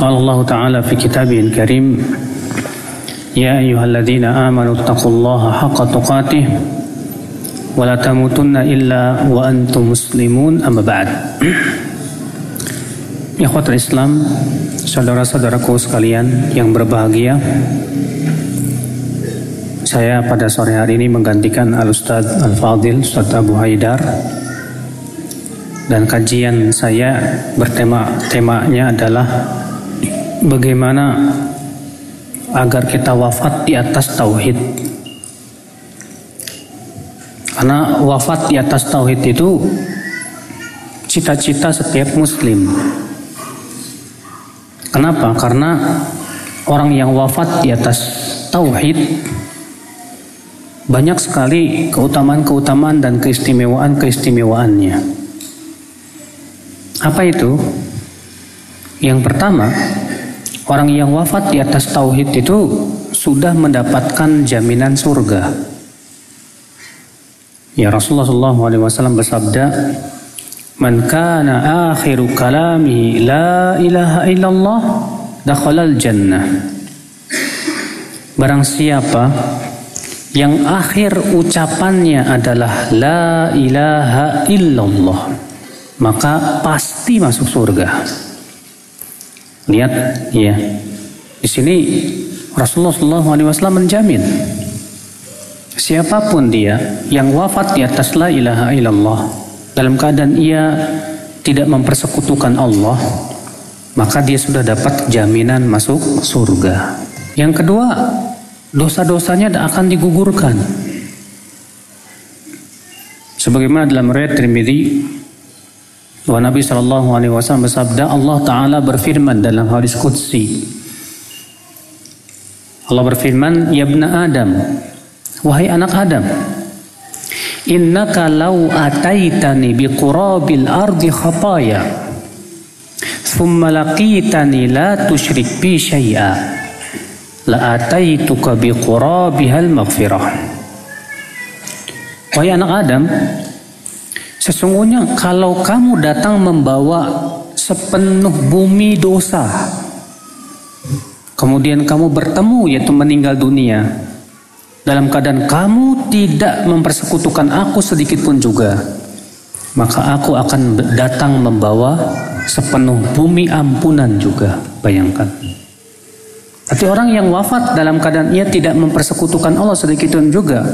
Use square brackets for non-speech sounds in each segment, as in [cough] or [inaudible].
قال الله تعالى في كتابه الكريم يا أيها الذين آمنوا اتقوا الله حق تقاته ولا تموتن إلا وأنتم مسلمون أما بعد Ikhwatul Islam, saudara-saudaraku sekalian yang berbahagia Saya pada sore hari ini menggantikan Al-Ustadz Al-Fadil, Ustadz Abu Haidar Dan kajian saya bertema temanya adalah bagaimana agar kita wafat di atas tauhid. Karena wafat di atas tauhid itu cita-cita setiap muslim. Kenapa? Karena orang yang wafat di atas tauhid banyak sekali keutamaan-keutamaan dan keistimewaan-keistimewaannya. Apa itu? Yang pertama, Orang yang wafat di atas tauhid itu sudah mendapatkan jaminan surga. Ya Rasulullah SAW bersabda, "Man kana akhiru kalami la ilaha illallah dakhalal jannah." Barang siapa yang akhir ucapannya adalah la ilaha illallah, maka pasti masuk surga. Lihat, ya. Di sini Rasulullah SAW menjamin siapa pun dia yang wafat di atas la ilaha illallah dalam keadaan ia tidak mempersekutukan Allah, maka dia sudah dapat jaminan masuk surga. Yang kedua, dosa-dosanya akan digugurkan. Sebagaimana dalam riwayat Tirmidzi bahwa Nabi Shallallahu Alaihi Wasallam bersabda Allah Taala berfirman dalam hadis qudsi. Allah berfirman ya bna Adam wahai anak Adam innaka law ataitani biqurabil ardi khataya thumma laqitani la tusyrik bi syai'a la ataituka biqurabihal maghfirah. Wahai anak Adam Sesungguhnya kalau kamu datang membawa sepenuh bumi dosa, kemudian kamu bertemu yaitu meninggal dunia, dalam keadaan kamu tidak mempersekutukan aku sedikit pun juga, maka aku akan datang membawa sepenuh bumi ampunan juga. Bayangkan. Tapi orang yang wafat dalam keadaan ia tidak mempersekutukan Allah sedikit pun juga,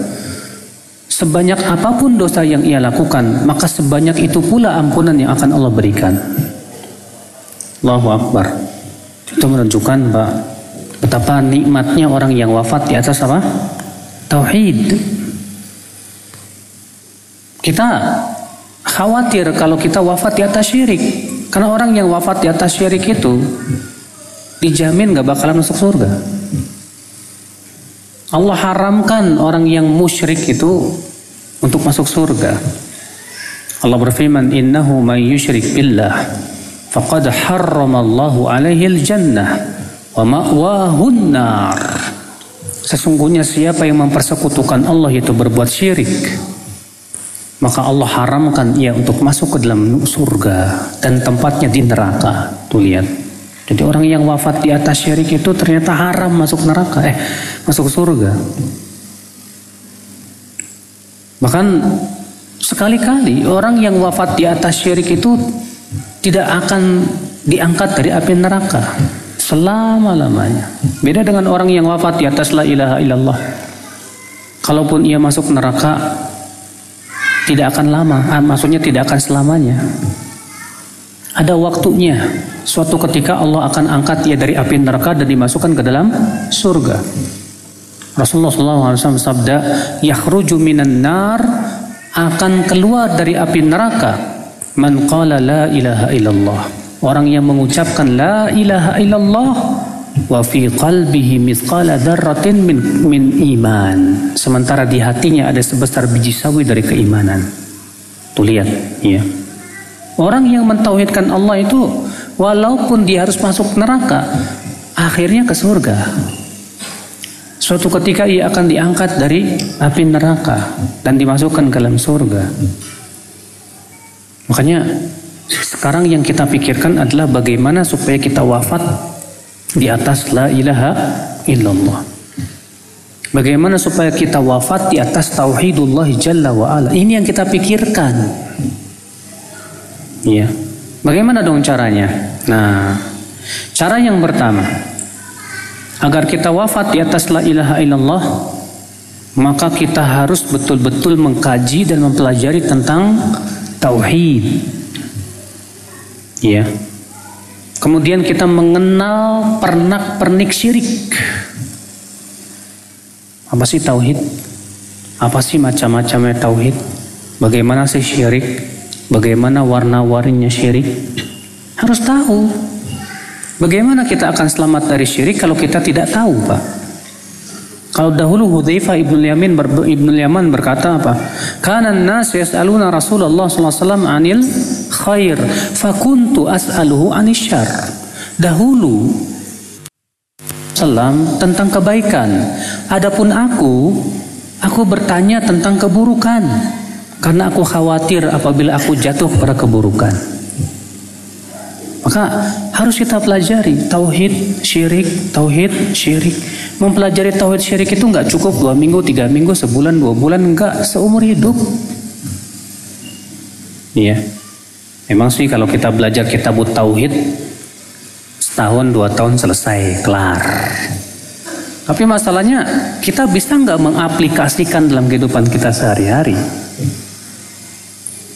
Sebanyak apa pun dosa yang ia lakukan, maka sebanyak itu pula ampunan yang akan Allah berikan. Allahu Akbar. Itu menunjukkan Pak, betapa nikmatnya orang yang wafat di atas apa? Tauhid. Kita khawatir kalau kita wafat di atas syirik. Karena orang yang wafat di atas syirik itu dijamin gak bakalan masuk surga. Allah haramkan orang yang musyrik itu untuk masuk surga. Allah berfirman, "Innahu may yusyrik billah faqad harramallahu alaihi jannah wa ma'wahun nar." Sesungguhnya siapa yang mempersekutukan Allah itu berbuat syirik, maka Allah haramkan ia untuk masuk ke dalam surga dan tempatnya di neraka. Tuh lihat. Jadi orang yang wafat di atas syirik itu ternyata haram masuk neraka, eh masuk surga. Bahkan sekali-kali orang yang wafat di atas syirik itu tidak akan diangkat dari api neraka selama-lamanya. Beda dengan orang yang wafat di atas la ilaha illallah. Kalaupun ia masuk neraka tidak akan lama, ah, maksudnya tidak akan selamanya. Ada waktunya. Suatu ketika Allah akan angkat ia dari api neraka dan dimasukkan ke dalam surga. Rasulullah SAW sabda, "Yakhruju minan nar akan keluar dari api neraka man qala la ilaha illallah." Orang yang mengucapkan la ilaha illallah wa fi qalbihi mithqala dzarratin min min iman. Sementara di hatinya ada sebesar biji sawi dari keimanan. Tuh lihat, ya. Orang yang mentauhidkan Allah itu walaupun dia harus masuk neraka, akhirnya ke surga. Suatu ketika ia akan diangkat dari api neraka dan dimasukkan ke dalam surga. Makanya sekarang yang kita pikirkan adalah bagaimana supaya kita wafat di atas la ilaha illallah. Bagaimana supaya kita wafat di atas tauhidullah jalla wa ala. Ini yang kita pikirkan. Iya. Bagaimana dong caranya? Nah, cara yang pertama agar kita wafat di atas la ilaha illallah maka kita harus betul-betul mengkaji dan mempelajari tentang tauhid. Ya. Kemudian kita mengenal pernak-pernik syirik. Apa sih tauhid? Apa sih macam-macamnya tauhid? Bagaimana sih syirik? Bagaimana warna-warninya syirik? Harus tahu. Bagaimana kita akan selamat dari syirik kalau kita tidak tahu, Pak? Kalau dahulu Hudzaifah ibnu Yamin ber, ibnu Yaman berkata apa? Kana nas yas'aluna Rasulullah sallallahu alaihi wasallam anil khair, fakuntu as'aluhu anis syar. Dahulu salam tentang kebaikan. Adapun aku, aku bertanya tentang keburukan karena aku khawatir apabila aku jatuh pada keburukan. Maka harus kita pelajari tauhid, syirik, tauhid, syirik. Mempelajari tauhid syirik itu nggak cukup dua minggu, tiga minggu, sebulan, dua bulan, nggak seumur hidup. Iya. Memang sih kalau kita belajar kitab tauhid setahun dua tahun selesai kelar. Tapi masalahnya kita bisa nggak mengaplikasikan dalam kehidupan kita sehari-hari?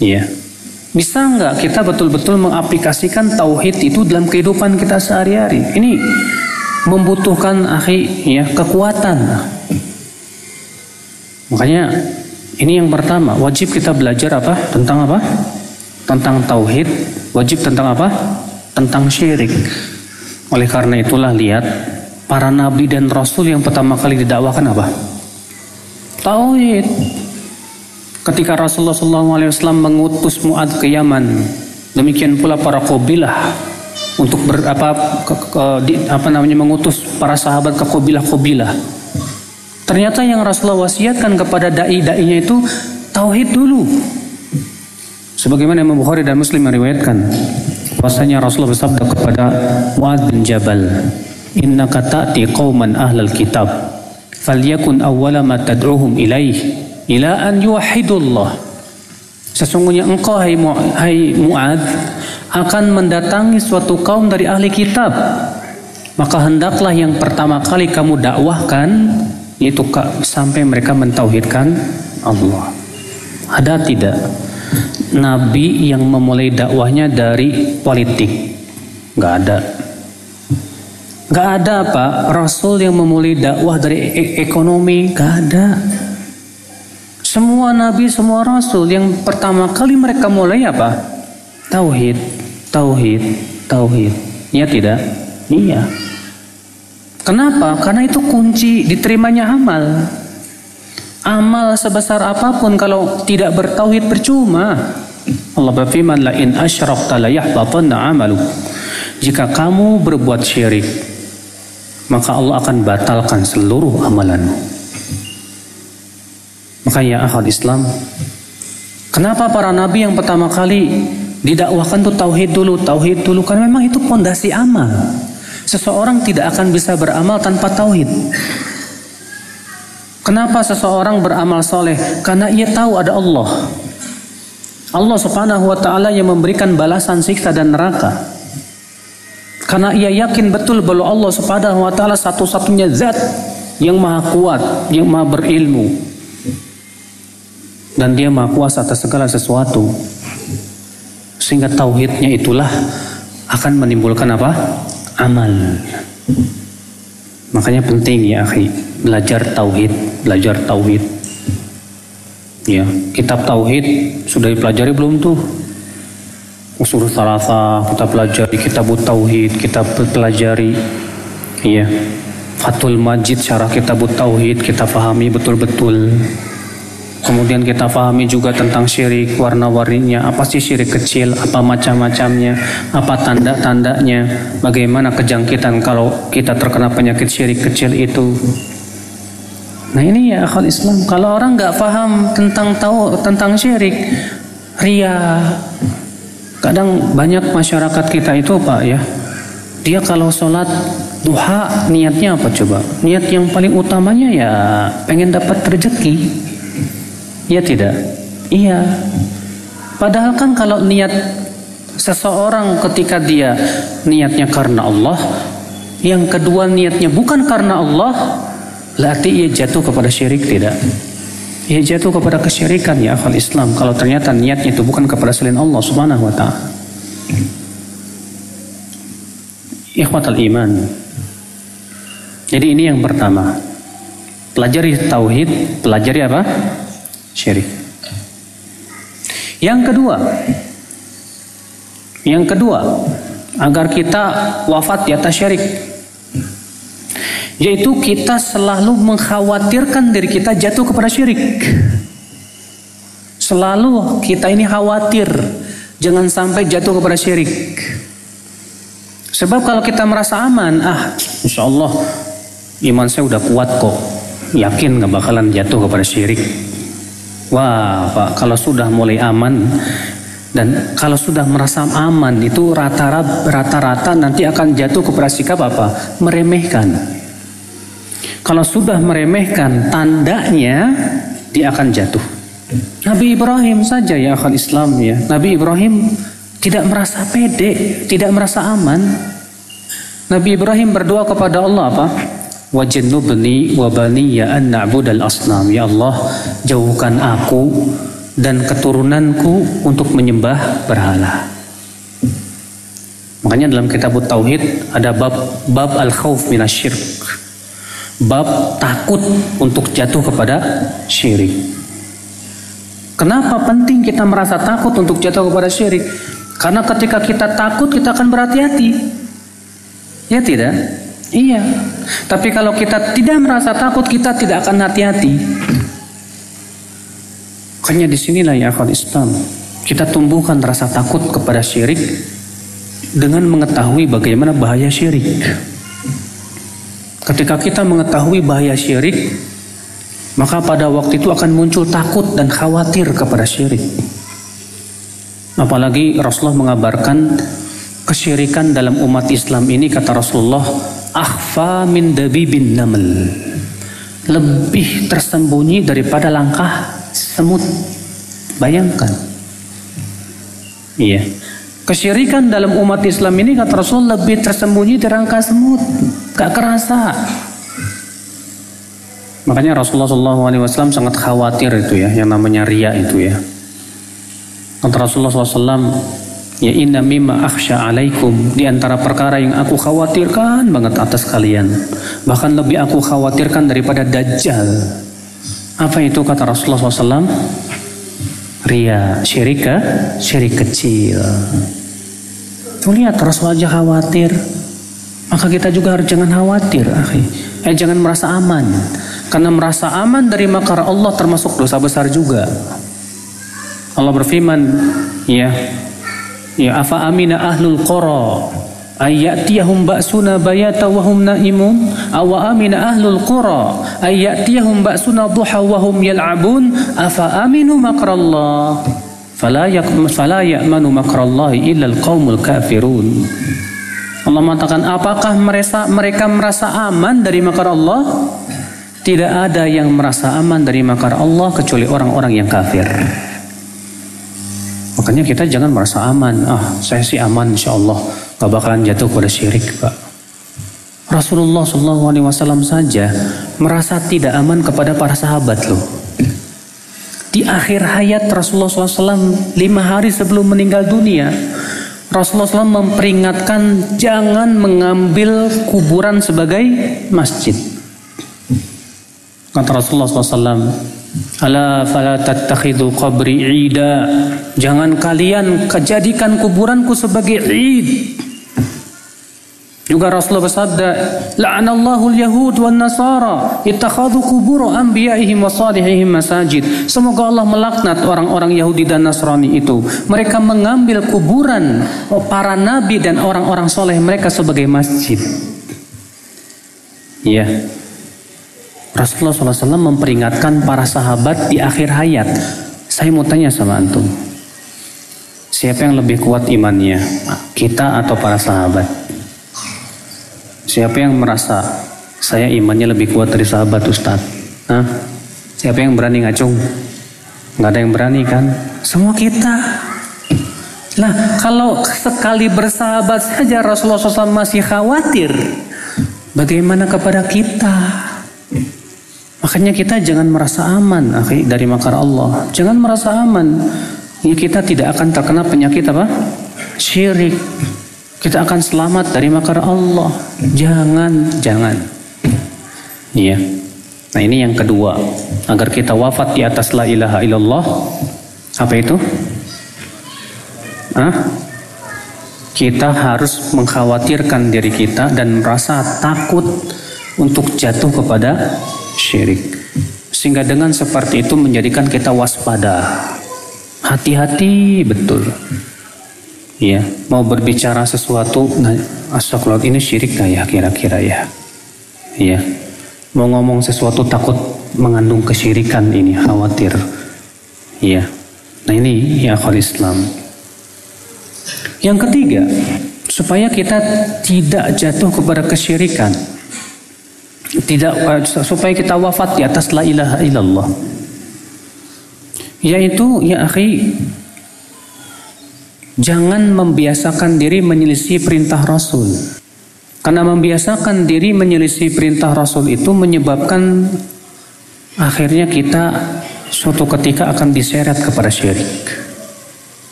Iya. Bisa nggak kita betul-betul mengaplikasikan tauhid itu dalam kehidupan kita sehari-hari? Ini membutuhkan akhi ya kekuatan. Makanya ini yang pertama wajib kita belajar apa tentang apa? Tentang tauhid. Wajib tentang apa? Tentang syirik. Oleh karena itulah lihat para nabi dan rasul yang pertama kali didakwakan apa? Tauhid. Ketika Rasulullah SAW mengutus Muad ke Yaman, demikian pula para kabilah untuk ber, apa, ke, ke, di, apa namanya mengutus para sahabat ke kabilah-kabilah. Ternyata yang Rasulullah wasiatkan kepada dai-dainya itu tauhid dulu. Sebagaimana Imam Bukhari dan Muslim meriwayatkan, bahwasanya Rasulullah bersabda kepada Muad bin Jabal, "Innaka ta'ti qauman ahlal kitab, falyakun awwala ma tad'uhum ilaih ila an yuwahhidullah." Sesungguhnya engkau hai, hai Muad akan mendatangi suatu kaum dari ahli kitab. Maka hendaklah yang pertama kali kamu dakwahkan yaitu sampai mereka mentauhidkan Allah. Ada tidak nabi yang memulai dakwahnya dari politik? Gak ada. Gak ada pak Rasul yang memulai dakwah dari e ekonomi? Gak ada. Semua nabi, semua rasul yang pertama kali mereka mulai apa? Tauhid, tauhid, tauhid. Iya tidak? Iya. Kenapa? Karena itu kunci diterimanya amal. Amal sebesar apa pun kalau tidak bertauhid percuma. Allah berfirman la in asyrakta la amalu. Jika kamu berbuat syirik, maka Allah akan batalkan seluruh amalanmu. Makanya akal Islam, kenapa para nabi yang pertama kali didakwahkan tuh tauhid dulu, tauhid dulu karena memang itu pondasi amal. Seseorang tidak akan bisa beramal tanpa tauhid. Kenapa seseorang beramal soleh? Karena ia tahu ada Allah. Allah subhanahu wa ta'ala yang memberikan balasan siksa dan neraka. Karena ia yakin betul bahwa Allah subhanahu wa ta'ala satu-satunya zat yang maha kuat, yang maha berilmu, dan dia maha kuasa atas segala sesuatu. Sehingga tauhidnya itulah akan menimbulkan apa? Amal. Makanya penting ya akhi belajar tauhid belajar tauhid. Ya kitab tauhid sudah dipelajari belum tuh? Usul salasa kita pelajari kitab tauhid kita pelajari Iya. Fathul Majid syarah kitab Tauhid kita pahami betul-betul. Kemudian kita pahami juga tentang syirik, warna-warninya, apa sih syirik kecil, apa macam-macamnya, apa tanda-tandanya, bagaimana kejangkitan kalau kita terkena penyakit syirik kecil itu. Nah ini ya akal Islam. Kalau orang nggak paham tentang tahu tentang syirik, ria. Kadang banyak masyarakat kita itu pak ya, dia kalau sholat duha niatnya apa coba? Niat yang paling utamanya ya pengen dapat rezeki. Ya tidak? Iya. Padahal kan kalau niat seseorang ketika dia niatnya karena Allah, yang kedua niatnya bukan karena Allah, berarti ia jatuh kepada syirik tidak? Ia jatuh kepada kesyirikan ya akal Islam kalau ternyata niatnya itu bukan kepada selain Allah Subhanahu wa taala. Ikhwatal iman. Jadi ini yang pertama. Pelajari tauhid, pelajari apa? Syirik. Yang kedua, yang kedua, agar kita wafat di atas syirik yaitu kita selalu mengkhawatirkan diri kita jatuh kepada syirik. Selalu kita ini khawatir jangan sampai jatuh kepada syirik. Sebab kalau kita merasa aman, ah insya Allah iman saya udah kuat kok, yakin nggak bakalan jatuh kepada syirik. Wah Pak, kalau sudah mulai aman dan kalau sudah merasa aman itu rata-rata nanti akan jatuh kepada sikap apa? Meremehkan. Kalau sudah meremehkan tandanya dia akan jatuh. Nabi Ibrahim saja ya akal Islam ya. Nabi Ibrahim tidak merasa pede, tidak merasa aman. Nabi Ibrahim berdoa kepada Allah apa? Wajnubni wa baniya an na'budal asnam. Ya Allah, jauhkan aku dan keturunanku untuk menyembah berhala. Makanya dalam kitab Tauhid ada bab bab al-khauf minasyirk bab takut untuk jatuh kepada syirik. Kenapa penting kita merasa takut untuk jatuh kepada syirik? Karena ketika kita takut kita akan berhati-hati. Ya tidak? Iya. Tapi kalau kita tidak merasa takut kita tidak akan hati-hati. Makanya di sinilah ya akal Islam. Kita tumbuhkan rasa takut kepada syirik dengan mengetahui bagaimana bahaya syirik. Ketika kita mengetahui bahaya syirik, maka pada waktu itu akan muncul takut dan khawatir kepada syirik. Apalagi Rasulullah mengabarkan kesyirikan dalam umat Islam ini kata Rasulullah akhfa min dabibin naml. Lebih tersembunyi daripada langkah semut. Bayangkan. Iya. Kesyirikan dalam umat Islam ini kata Rasul lebih tersembunyi di rangka semut, gak kerasa. Makanya Rasulullah SAW sangat khawatir itu ya, yang namanya ria itu ya. Kata Rasulullah SAW, ya inna mimma akhsha alaikum di antara perkara yang aku khawatirkan banget atas kalian. Bahkan lebih aku khawatirkan daripada dajjal. Apa itu kata Rasulullah SAW? Ria, syirika, syirik kecil. Tuh lihat Rasul aja khawatir. Maka kita juga harus jangan khawatir, akhi. Eh jangan merasa aman. Karena merasa aman dari makar Allah termasuk dosa besar juga. Allah berfirman, ya, ya afa amina ahlul qura ayatiyahum ba'suna bayata wa hum naimun? Aw amina ahlul qura ayatiyahum ba'suna duha wa hum yal'abun? Afa aminu makrallah? Fala fala ya'manu makrallahi illa alqaumul kafirun. Allah mengatakan apakah mereka mereka merasa aman dari makar Allah? Tidak ada yang merasa aman dari makar Allah kecuali orang-orang yang kafir makanya kita jangan merasa aman. Ah saya sih aman insya Allah gak bakalan jatuh pada syirik pak. Rasulullah SAW saja merasa tidak aman kepada para sahabat loh. Di akhir hayat Rasulullah SAW lima hari sebelum meninggal dunia Rasulullah SAW memperingatkan jangan mengambil kuburan sebagai masjid. Kata Rasulullah SAW Ala fala tattakhidu qabri ida Jangan kalian kejadikan kuburanku sebagai id Juga Rasulullah bersabda, "La'anallahu al-yahud wan nasara ittakhadhu qubur anbiya'ihim wa salihihim masajid." Semoga Allah melaknat orang-orang Yahudi dan Nasrani itu. Mereka mengambil kuburan para nabi dan orang-orang soleh mereka sebagai masjid. Ya. Rasulullah SAW memperingatkan para sahabat di akhir hayat. Saya mau tanya sama antum. Siapa yang lebih kuat imannya? Kita atau para sahabat? Siapa yang merasa saya imannya lebih kuat dari sahabat Ustadz? Hah? Siapa yang berani ngacung? Nggak ada yang berani kan? Semua kita. Nah, kalau sekali bersahabat saja Rasulullah SAW masih khawatir, bagaimana kepada kita? Makanya kita jangan merasa aman dari makar Allah. Jangan merasa aman. Ya, kita tidak akan terkena penyakit apa? Syirik. Kita akan selamat dari makar Allah. Jangan, jangan. Iya. Nah ini yang kedua. Agar kita wafat di atas la ilaha illallah. Apa itu? Hah? Kita harus mengkhawatirkan diri kita dan merasa takut untuk jatuh kepada syirik. Sehingga dengan seperti itu menjadikan kita waspada. Hati-hati betul. Ya, mau berbicara sesuatu, nah, astagfirullah ini syirik nggak ya kira-kira ya? Ya, mau ngomong sesuatu takut mengandung kesyirikan ini, khawatir. Ya, nah ini ya akal Islam. Yang ketiga, supaya kita tidak jatuh kepada kesyirikan, tidak supaya kita wafat di atas la ilaha illallah, yaitu ya akhi Jangan membiasakan diri menyelisih perintah Rasul. Karena membiasakan diri menyelisih perintah Rasul itu menyebabkan akhirnya kita suatu ketika akan diseret kepada syirik.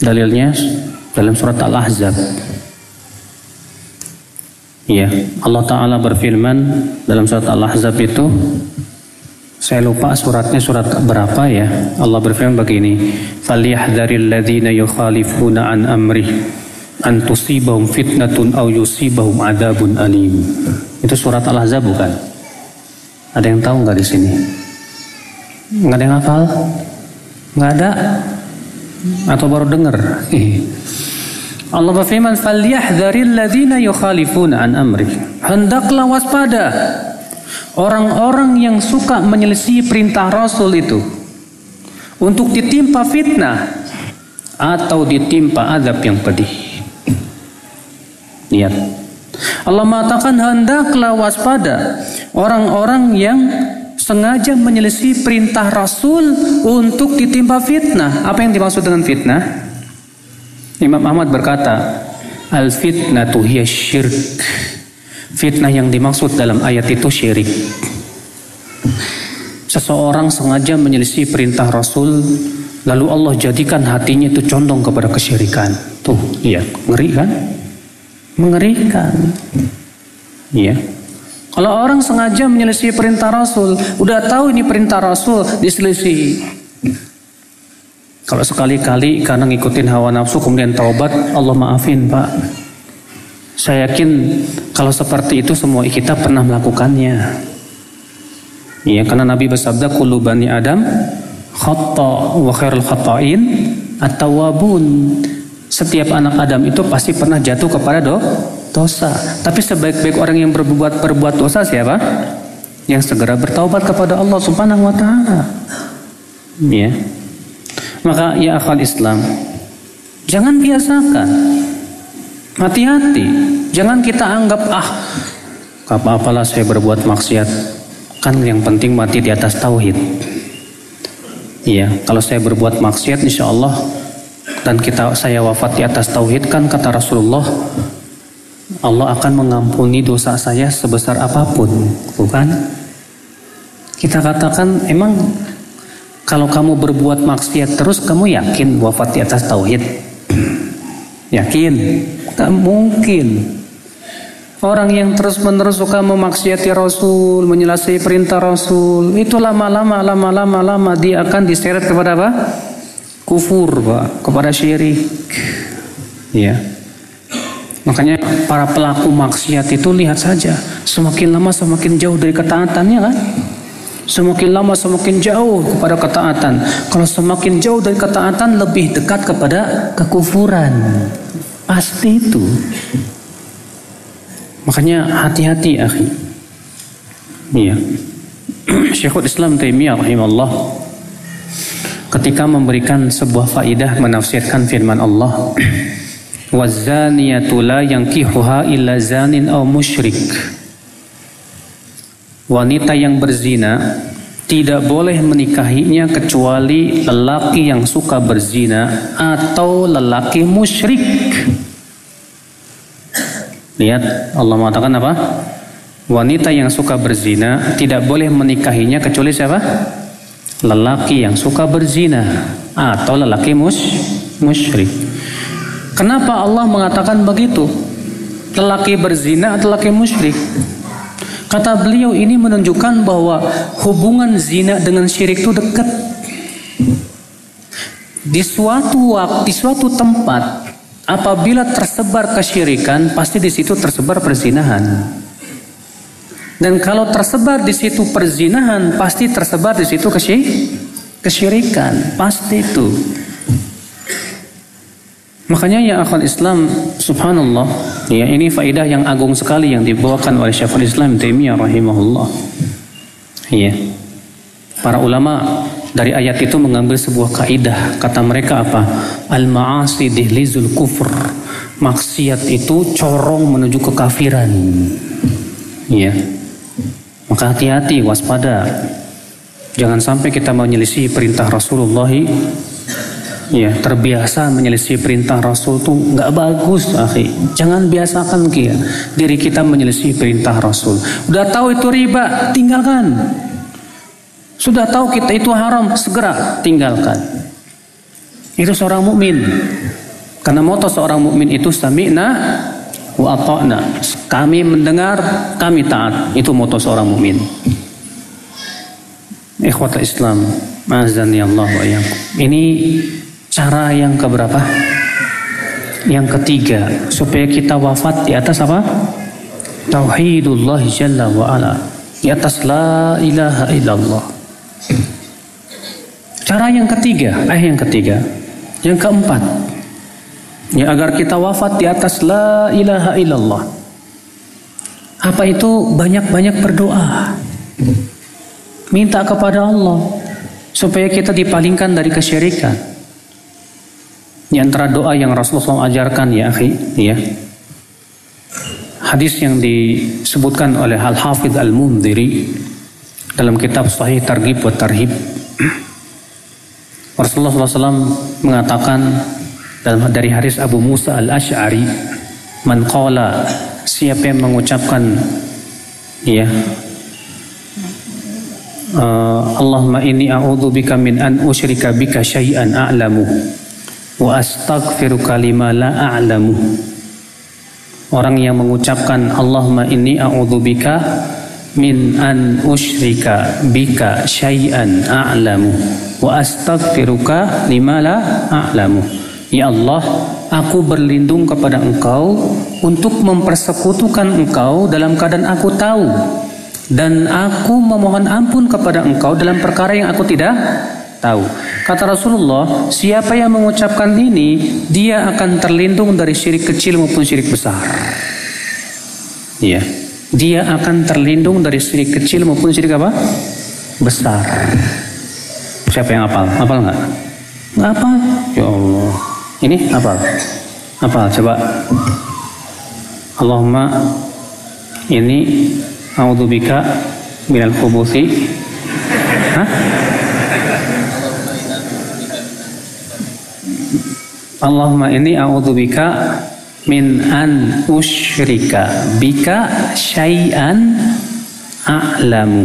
Dalilnya dalam surat Al-Ahzab. Ya, Allah Ta'ala berfirman dalam surat Al-Ahzab itu saya lupa suratnya surat berapa ya. Allah berfirman begini, "Falyahdharil ladzina yukhalifuna an amri an tusibahum fitnatun aw yusibahum adabun alim." Itu surat Al-Ahzab bukan? Ada yang tahu nggak di sini? Nggak ada yang hafal? Nggak ada? Atau baru dengar? [laughs] Allah berfirman, "Falyahdharil ladzina yukhalifuna an amri." Hendaklah waspada Orang-orang yang suka menyelisih perintah Rasul itu untuk ditimpa fitnah atau ditimpa azab yang pedih. Lihat. Allah mengatakan hendaklah waspada orang-orang yang sengaja menyelisih perintah Rasul untuk ditimpa fitnah. Apa yang dimaksud dengan fitnah? Imam Ahmad berkata, al fitnatu hiya syirk Fitnah yang dimaksud dalam ayat itu syirik. Seseorang sengaja menyelisih perintah Rasul, lalu Allah jadikan hatinya itu condong kepada kesyirikan. Tuh, lihat, ngeri kan? Mengerikan. Iya. Kalau orang sengaja menyelisih perintah Rasul, udah tahu ini perintah Rasul, diselisih. Kalau sekali-kali karena ngikutin hawa nafsu kemudian taubat, Allah maafin pak. Saya yakin kalau seperti itu semua kita pernah melakukannya. Iya, karena Nabi bersabda kullu bani Adam khata wa khairul khata'in at-tawwabun. Setiap anak Adam itu pasti pernah jatuh kepada do, dosa. Tapi sebaik-baik orang yang berbuat berbuat dosa siapa? Yang segera bertaubat kepada Allah Subhanahu wa taala. Ya. Maka ya akal Islam, jangan biasakan Hati-hati, jangan kita anggap ah apa-apalah saya berbuat maksiat. Kan yang penting mati di atas tauhid. Iya, kalau saya berbuat maksiat insya Allah dan kita saya wafat di atas tauhid kan kata Rasulullah Allah akan mengampuni dosa saya sebesar apa pun, bukan? Kita katakan emang kalau kamu berbuat maksiat terus kamu yakin wafat di atas tauhid? [clears throat] Yakin? Tak mungkin. Orang yang terus-menerus suka memaksiati Rasul, menyelesaikan perintah Rasul, itu lama-lama, lama-lama, lama dia akan diseret kepada apa? Kufur, Pak, kepada syirik. Ya. Makanya para pelaku maksiat itu lihat saja, semakin lama semakin jauh dari ketaatannya kan? Semakin lama semakin jauh kepada ketaatan. Kalau semakin jauh dari ketaatan lebih dekat kepada kekufuran. Pasti itu. Makanya hati-hati akhi. Iya. [clears throat] Syekhul Islam Taimiyah rahimahullah ketika memberikan sebuah faidah menafsirkan firman Allah [clears throat] wazaniyatu la yankihuha illa zanin aw musyrik wanita yang berzina tidak boleh menikahinya kecuali lelaki yang suka berzina atau lelaki musyrik. Lihat Allah mengatakan apa? Wanita yang suka berzina tidak boleh menikahinya kecuali siapa? Lelaki yang suka berzina atau lelaki mus musyrik. Kenapa Allah mengatakan begitu? Lelaki berzina atau lelaki musyrik? Kata beliau ini menunjukkan bahwa hubungan zina dengan syirik itu dekat. Di suatu waktu, di suatu tempat, apabila tersebar kesyirikan, pasti di situ tersebar perzinahan. Dan kalau tersebar di situ perzinahan, pasti tersebar di situ kesyirikan, pasti itu. Makanya ya akal Islam subhanallah ya ini faidah yang agung sekali yang dibawakan oleh Syekhul Islam Taimiyah rahimahullah. Iya. Para ulama dari ayat itu mengambil sebuah kaidah kata mereka apa? Al ma'asi dihlizul kufur. Maksiat itu corong menuju kekafiran. Iya. Maka hati-hati waspada. Jangan sampai kita menyelisih perintah Rasulullah ya terbiasa menyelisih perintah Rasul tuh nggak bagus akhi. Jangan biasakan kia diri kita menyelisih perintah Rasul. Udah tahu itu riba tinggalkan. Sudah tahu kita itu haram segera tinggalkan. Itu seorang mukmin. Karena moto seorang mukmin itu sami'na wa ata'na. Kami mendengar kami taat. Itu moto seorang mukmin. Ikhwatul Islam azani Allah wa ini Cara yang keberapa? Yang ketiga, supaya kita wafat di atas apa? Tauhidullah Jalla wa ala. Di atas la ilaha illallah. Cara yang ketiga, eh yang ketiga. Yang keempat, ya agar kita wafat di atas la ilaha illallah. Apa itu banyak-banyak berdoa. Minta kepada Allah supaya kita dipalingkan dari kesyirikan. Di antara doa yang Rasulullah SAW ajarkan ya akhi, ya. Hadis yang disebutkan oleh Al-Hafidh Al-Mundhiri dalam kitab Sahih Targhib wa Tarhib. [clears throat] Rasulullah SAW mengatakan dalam dari hadis Abu Musa Al-Ash'ari, "Man qala siapa yang mengucapkan ya uh, Allahumma inni a'udzubika min an usyrika bika syai'an a'lamu wa astaghfiruka lima la a'lamu. Orang yang mengucapkan Allahumma inni a'udzubika min an usyrika bika syai'an a'lamu. Wa astaghfiruka lima la a'lamu. Ya Allah aku berlindung kepada engkau untuk mempersekutukan engkau dalam keadaan aku tahu. Dan aku memohon ampun kepada engkau dalam perkara yang aku tidak tahu. Kata Rasulullah, siapa yang mengucapkan ini, dia akan terlindung dari syirik kecil maupun syirik besar. Iya. Dia akan terlindung dari syirik kecil maupun syirik apa? Besar. Siapa yang hafal? Hafal nggak? Nggak apa? Ya Allah. Ini hafal. Hafal, coba. Allahumma ini a'udzubika minal khubuthi. Hah? Allahumma ini a'udzubika min an usyrika bika syai'an a'lamu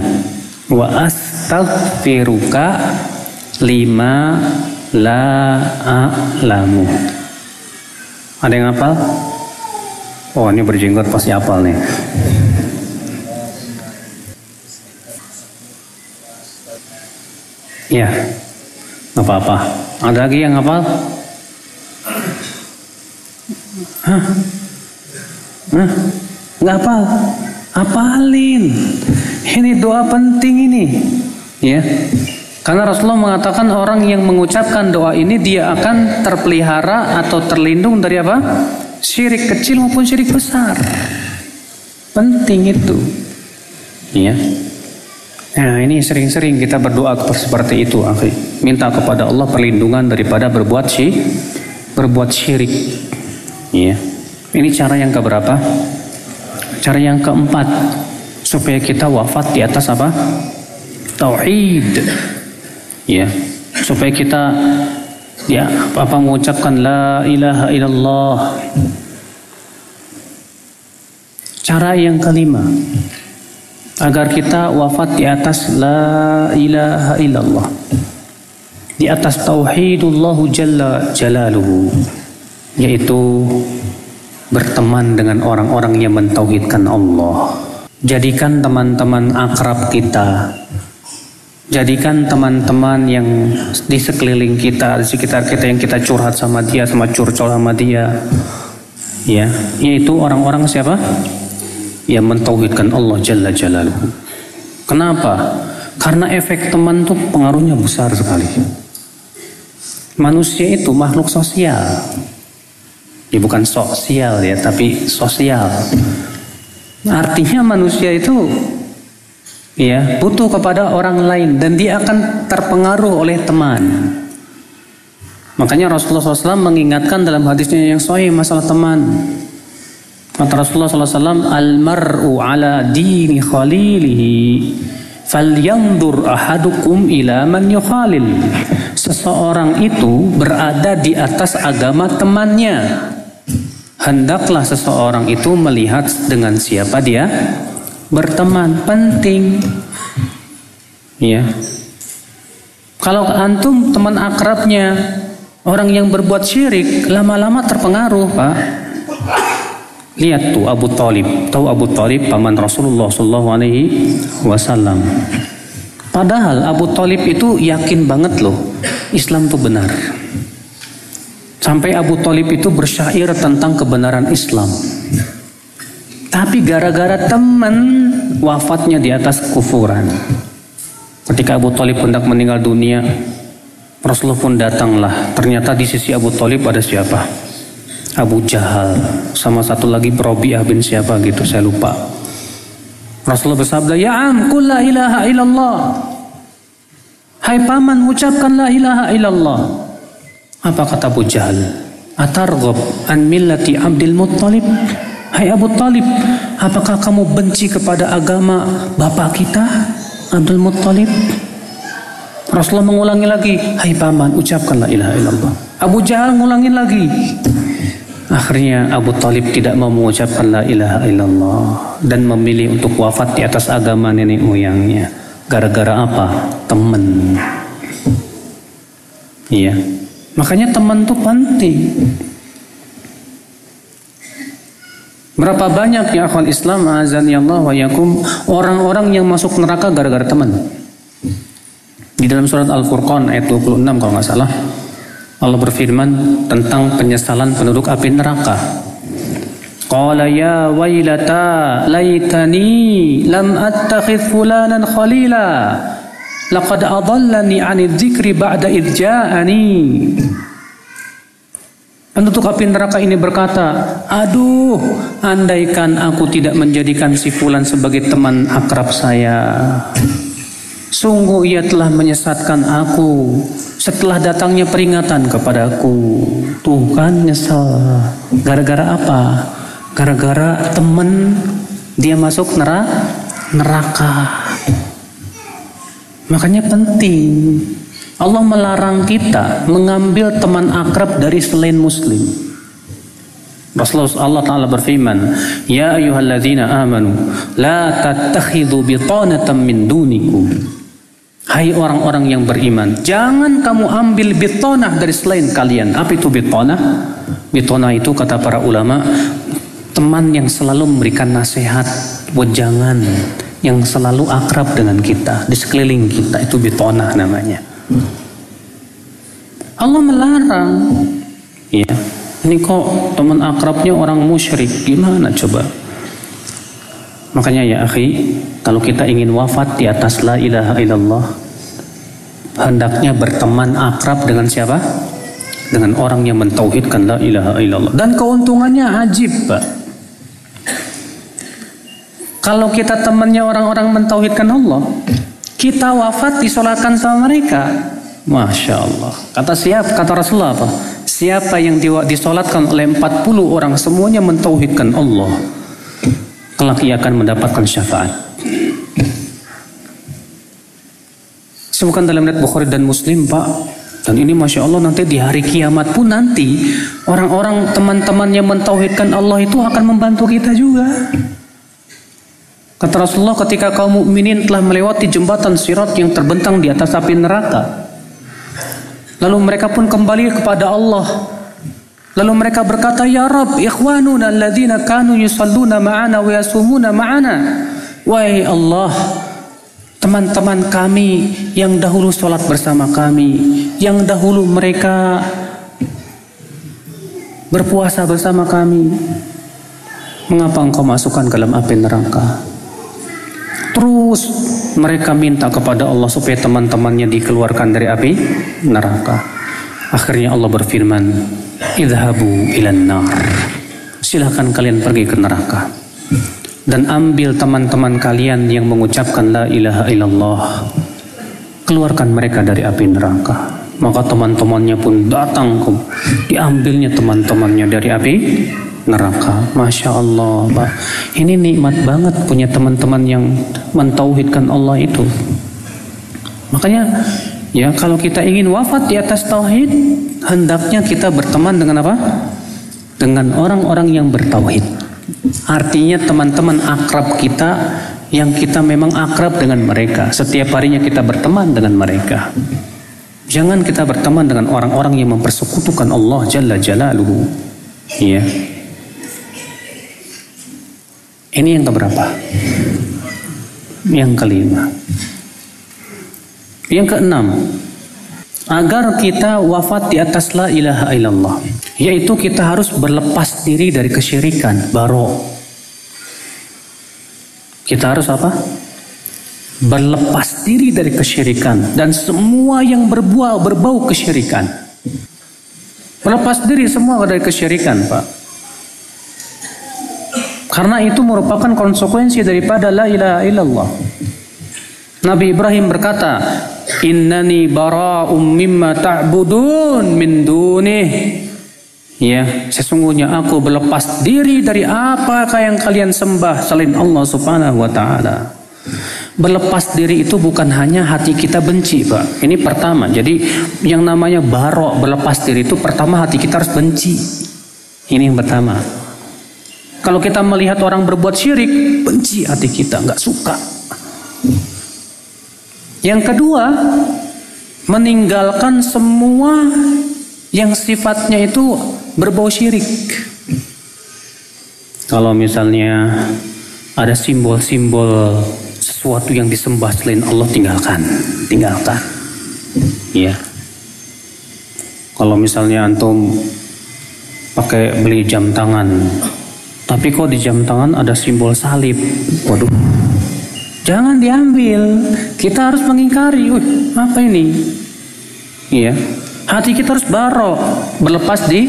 wa astaghfiruka lima la a'lamu. Ada yang hafal? Oh ini berjenggot pasti hafal nih. Ya, apa-apa. Ada lagi yang hafal? Hah? Nggak apa, apalin. Ini doa penting ini, ya. Karena Rasulullah mengatakan orang yang mengucapkan doa ini dia akan terpelihara atau terlindung dari apa? Syirik kecil maupun syirik besar. Penting itu. Ya. Nah ini sering-sering kita berdoa seperti itu, akhi. Minta kepada Allah perlindungan daripada berbuat syirik, berbuat syirik. Ya. Ini cara yang keberapa? Cara yang keempat supaya kita wafat di atas apa? Tauhid. Ya. Supaya kita ya apa mengucapkan la ilaha illallah. Cara yang kelima agar kita wafat di atas la ilaha illallah. Di atas tauhidullah jalla jalaluhu yaitu berteman dengan orang-orang yang mentauhidkan Allah. Jadikan teman-teman akrab kita. Jadikan teman-teman yang di sekeliling kita, di sekitar kita yang kita curhat sama dia, sama curcol sama dia. Ya, yaitu orang-orang siapa? Yang mentauhidkan Allah Jalla Jalaluhu. Kenapa? Karena efek teman tuh pengaruhnya besar sekali. Manusia itu makhluk sosial. Ya bukan sosial ya tapi sosial. Artinya manusia itu ya butuh kepada orang lain dan dia akan terpengaruh oleh teman. Makanya Rasulullah SAW mengingatkan dalam hadisnya yang sahih masalah teman. Kata Rasulullah SAW almaru ala dini khalilihi falyandur ahadukum ila man yukhalil. Seseorang itu berada di atas agama temannya. Hendaklah seseorang itu melihat dengan siapa dia? Berteman penting. Ya. Kalau antum teman akrabnya orang yang berbuat syirik lama-lama terpengaruh pak lihat tuh Abu Talib tahu Abu Talib paman Rasulullah Shallallahu Alaihi Wasallam padahal Abu Talib itu yakin banget loh Islam itu benar Sampai Abu Talib itu bersyair tentang kebenaran Islam. Tapi gara-gara teman wafatnya di atas kufuran. Ketika Abu Talib hendak meninggal dunia, Rasulullah pun datanglah. Ternyata di sisi Abu Talib ada siapa? Abu Jahal. Sama satu lagi Robi'ah bin siapa gitu, saya lupa. Rasulullah bersabda, Ya am, kul la ilaha illallah. Hai paman, ucapkan la ilaha illallah. Apa kata Abu Jahal? Atargob an millati Abdul Muttalib? Hai Abu Talib, apakah kamu benci kepada agama bapak kita Abdul Muttalib? Rasulullah mengulangi lagi, hai paman, ucapkanlah ilaha illallah. Abu Jahal ngulangin lagi. Akhirnya Abu Talib tidak mau mengucapkan la ilaha illallah dan memilih untuk wafat di atas agama nenek moyangnya. Gara-gara apa? Teman. Iya. Makanya teman itu penting. Berapa banyak ya akhwal Islam azan ya Allah wa yakum orang-orang yang masuk neraka gara-gara teman. Di dalam surat Al-Furqan ayat 26 kalau nggak salah Allah berfirman tentang penyesalan penduduk api neraka. Qala ya wailata laitani lam attakhidh fulanan khalila Laqad adallani 'anil dzikri ba'da idja'ani. Penduduk api neraka ini berkata, Aduh, andaikan aku tidak menjadikan si fulan sebagai teman akrab saya. Sungguh ia telah menyesatkan aku setelah datangnya peringatan kepadaku. Tuh kan nyesel. Gara-gara apa? Gara-gara teman dia masuk neraka. neraka. Makanya penting. Allah melarang kita mengambil teman akrab dari selain muslim. Rasulullah Allah Ta'ala berfirman, Ya ayuhalladzina amanu, la tattakhidhu bitanatan min dunikum. Hai orang-orang yang beriman, jangan kamu ambil bitonah dari selain kalian. Apa itu bitonah? Bitonah itu kata para ulama, teman yang selalu memberikan nasihat, wejangan, yang selalu akrab dengan kita di sekeliling kita itu bitona namanya. Allah melarang ya Ini kok teman akrabnya orang musyrik, gimana coba? Makanya ya akhi, kalau kita ingin wafat di atas la ilaha illallah, hendaknya berteman akrab dengan siapa? Dengan orang yang mentauhidkan la ilaha illallah. Dan keuntungannya ajib, Pak. Kalau kita temannya orang-orang mentauhidkan Allah, kita wafat disolatkan sama mereka. Masya Allah. Kata siap, kata Rasulullah apa? Siapa yang disolatkan oleh 40 orang semuanya mentauhidkan Allah. Kelak ia akan mendapatkan syafaat. Sebutkan dalam riwayat Bukhari dan Muslim, Pak. Dan ini Masya Allah nanti di hari kiamat pun nanti orang-orang teman-teman yang mentauhidkan Allah itu akan membantu kita juga. Kata Rasulullah ketika kaum mukminin telah melewati jembatan sirat yang terbentang di atas api neraka. Lalu mereka pun kembali kepada Allah. Lalu mereka berkata, Ya Rab, ikhwanuna alladhina kanu yusalluna ma'ana wa yasumuna ma'ana. Wahai Allah, teman-teman kami yang dahulu sholat bersama kami, yang dahulu mereka berpuasa bersama kami. Mengapa engkau masukkan ke dalam api neraka? Terus mereka minta kepada Allah supaya teman-temannya dikeluarkan dari api neraka. Akhirnya Allah berfirman, "Idhabu ilan nar." Silahkan kalian pergi ke neraka. Dan ambil teman-teman kalian yang mengucapkan la ilaha illallah. Keluarkan mereka dari api neraka. Maka teman-temannya pun datang, diambilnya teman-temannya dari api neraka. Masya Allah. Ini nikmat banget punya teman-teman yang mentauhidkan Allah itu. Makanya ya kalau kita ingin wafat di atas tauhid, hendaknya kita berteman dengan apa? Dengan orang-orang yang bertauhid. Artinya teman-teman akrab kita yang kita memang akrab dengan mereka. Setiap harinya kita berteman dengan mereka. Jangan kita berteman dengan orang-orang yang mempersekutukan Allah Jalla Jalaluhu. Ya. Ini yang keberapa? Yang kelima. Yang keenam, agar kita wafat di atas la ilaha illallah, yaitu kita harus berlepas diri dari kesyirikan, baro. Kita harus apa? Berlepas diri dari kesyirikan dan semua yang berbuah berbau kesyirikan. Berlepas diri semua dari kesyirikan, Pak. Karena itu merupakan konsekuensi daripada la ilaha illallah. Nabi Ibrahim berkata, "Innani bara'um mimma ta'budun min dunih." Ya, sesungguhnya aku berlepas diri dari apakah yang kalian sembah selain Allah Subhanahu wa taala. Berlepas diri itu bukan hanya hati kita benci, Pak. Ini pertama. Jadi yang namanya barok berlepas diri itu pertama hati kita harus benci. Ini yang pertama. Kalau kita melihat orang berbuat syirik, benci hati kita, nggak suka. Yang kedua, meninggalkan semua yang sifatnya itu berbau syirik. Kalau misalnya ada simbol-simbol sesuatu yang disembah selain Allah tinggalkan, tinggalkan. Ya. Kalau misalnya antum pakai beli jam tangan tapi kok di jam tangan ada simbol salib. Waduh. Jangan diambil. Kita harus mengingkari. Wih, apa ini? Iya. Hati kita harus barok, berlepas di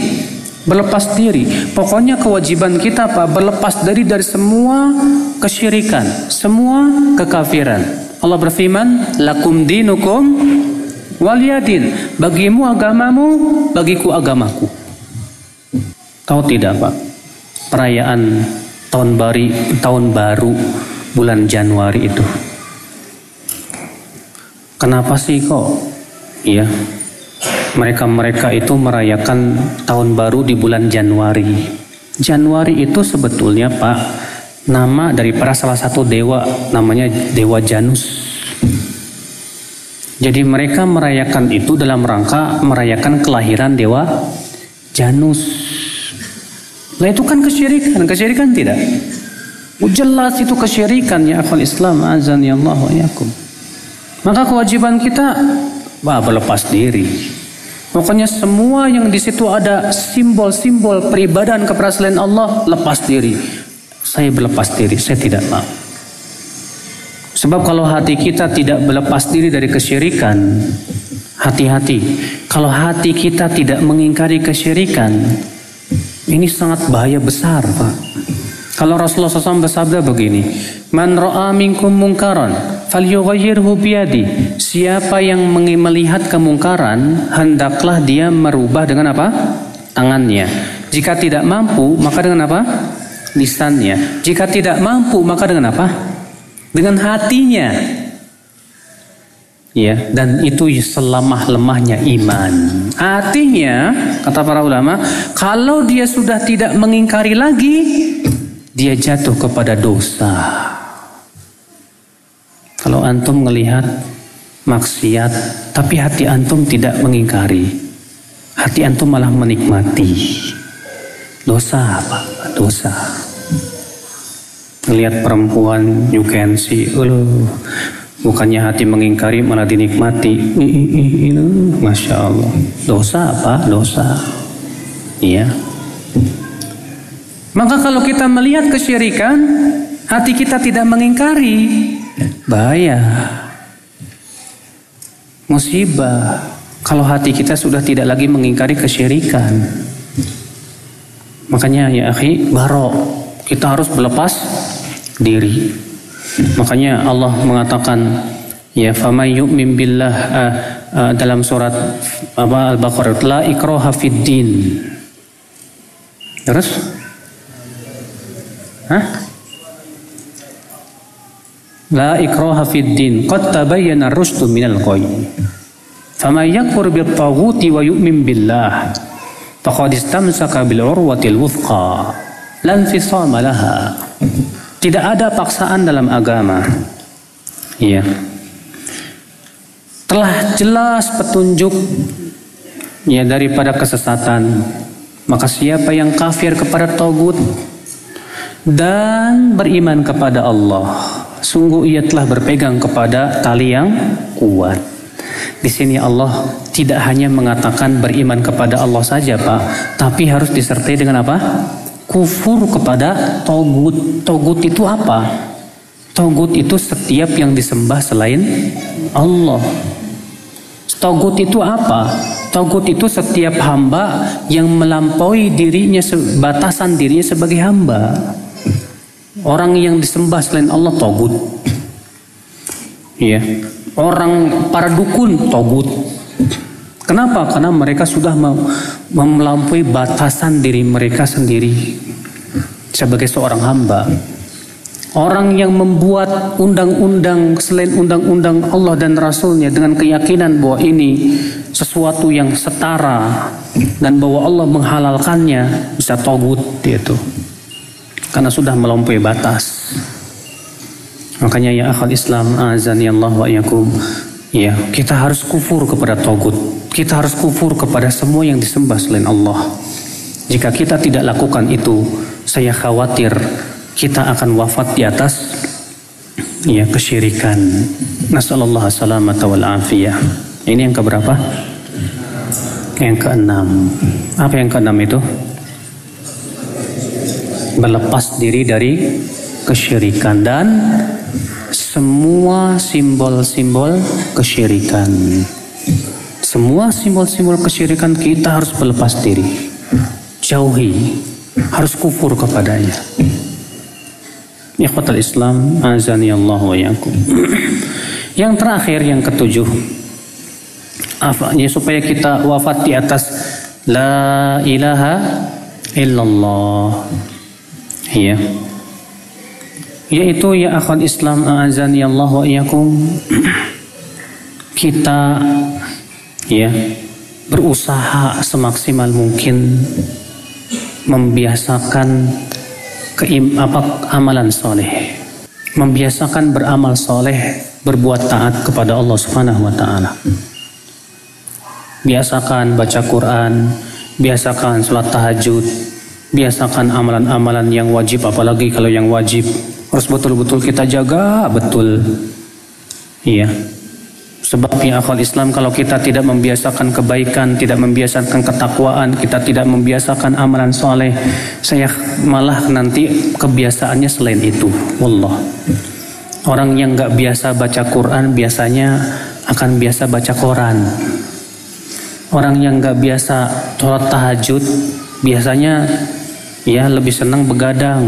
berlepas diri. Pokoknya kewajiban kita Pak berlepas dari dari semua kesyirikan, semua kekafiran. Allah berfirman, "Lakum dinukum waliyadin." Bagimu agamamu, bagiku agamaku. Tahu tidak, Pak? perayaan tahun baru tahun baru bulan Januari itu. Kenapa sih kok? Iya. Mereka-mereka itu merayakan tahun baru di bulan Januari. Januari itu sebetulnya Pak nama dari para salah satu dewa namanya Dewa Janus. Jadi mereka merayakan itu dalam rangka merayakan kelahiran Dewa Janus. Nah itu kan kesyirikan, kesyirikan tidak? Oh, jelas itu kesyirikan ya akal Islam azan ya Allah wa yakum. Maka kewajiban kita bah, berlepas diri. Pokoknya semua yang di situ ada simbol-simbol peribadahan kepada selain Allah lepas diri. Saya berlepas diri, saya tidak mau. Sebab kalau hati kita tidak berlepas diri dari kesyirikan, hati-hati. Kalau hati kita tidak mengingkari kesyirikan, ini sangat bahaya besar, Pak. Kalau Rasulullah SAW bersabda begini, Man ra'a minkum mungkaran falyughayyirhu biyadi. Siapa yang melihat kemungkaran, hendaklah dia merubah dengan apa? Tangannya. Jika tidak mampu, maka dengan apa? Lisannya. Jika tidak mampu, maka dengan apa? Dengan hatinya. Ya, dan itu selamah lemahnya iman. Artinya, kata para ulama, kalau dia sudah tidak mengingkari lagi, dia jatuh kepada dosa. Kalau antum melihat maksiat, tapi hati antum tidak mengingkari, hati antum malah menikmati. Dosa apa? Dosa. Melihat perempuan, you can see, bukannya hati mengingkari malah dinikmati. Masya Allah. Dosa apa? Dosa. Iya. Maka kalau kita melihat kesyirikan, hati kita tidak mengingkari, bahaya. Musibah kalau hati kita sudah tidak lagi mengingkari kesyirikan. Makanya ya akhi, barok kita harus berlepas diri. Makanya Allah mengatakan ya fama yu'min billah uh, uh, dalam surat apa Al-Baqarah la ikraha fid din. Terus Hah? La ikraha fid din qad tabayyana ar-rusydu minal ghayy. Faman yakfur bil taghuti wa yu'min billah faqad istamsaka bil urwatil wuthqa lan fisama laha. Tidak ada paksaan dalam agama. Iya. Telah jelas petunjuk ya daripada kesesatan. Maka siapa yang kafir kepada togut dan beriman kepada Allah. Sungguh ia telah berpegang kepada tali yang kuat. Di sini Allah tidak hanya mengatakan beriman kepada Allah saja, Pak, tapi harus disertai dengan apa? Kufur kepada togut. Togut itu apa? Togut itu setiap yang disembah selain Allah. Togut itu apa? Togut itu setiap hamba yang melampaui dirinya batasan dirinya sebagai hamba. Orang yang disembah selain Allah togut. Ya. Orang para dukun togut. Kenapa? Karena mereka sudah melampaui batasan diri mereka sendiri sebagai seorang hamba. Orang yang membuat undang-undang selain undang-undang Allah dan Rasulnya dengan keyakinan bahwa ini sesuatu yang setara dan bahwa Allah menghalalkannya bisa togut itu karena sudah melampaui batas. Makanya ya akal Islam azani Allah wa yakum. Ya, kita harus kufur kepada togut. Kita harus kufur kepada semua yang disembah selain Allah. Jika kita tidak lakukan itu, saya khawatir kita akan wafat di atas ya kesyirikan. Nasallallahu salamata wal afiyah. Ini yang keberapa? Yang keenam. Apa yang keenam itu? Berlepas diri dari kesyirikan dan semua simbol-simbol kesyirikan. Semua simbol-simbol kesyirikan kita harus berlepas diri. Jauhi, harus kufur kepadanya. Ikhwatal Islam, azani Allah wa yakum. [clears throat] Yang terakhir, yang ketujuh, ya, supaya kita wafat di atas La ilaha illallah Iya. Yaitu ya akhwat Islam azani Allah wa iyakum [clears throat] kita ya berusaha semaksimal mungkin membiasakan keim, apa amalan soleh. Membiasakan beramal soleh berbuat taat kepada Allah Subhanahu wa taala. Biasakan baca Quran biasakan sholat tahajud biasakan amalan-amalan yang wajib apalagi kalau yang wajib harus betul-betul kita jaga betul iya Sebab ya akal Islam kalau kita tidak membiasakan kebaikan, tidak membiasakan ketakwaan, kita tidak membiasakan amalan soleh, saya malah nanti kebiasaannya selain itu. Wallah. Orang yang nggak biasa baca Quran biasanya akan biasa baca koran. Orang yang nggak biasa sholat tahajud biasanya ya lebih senang begadang.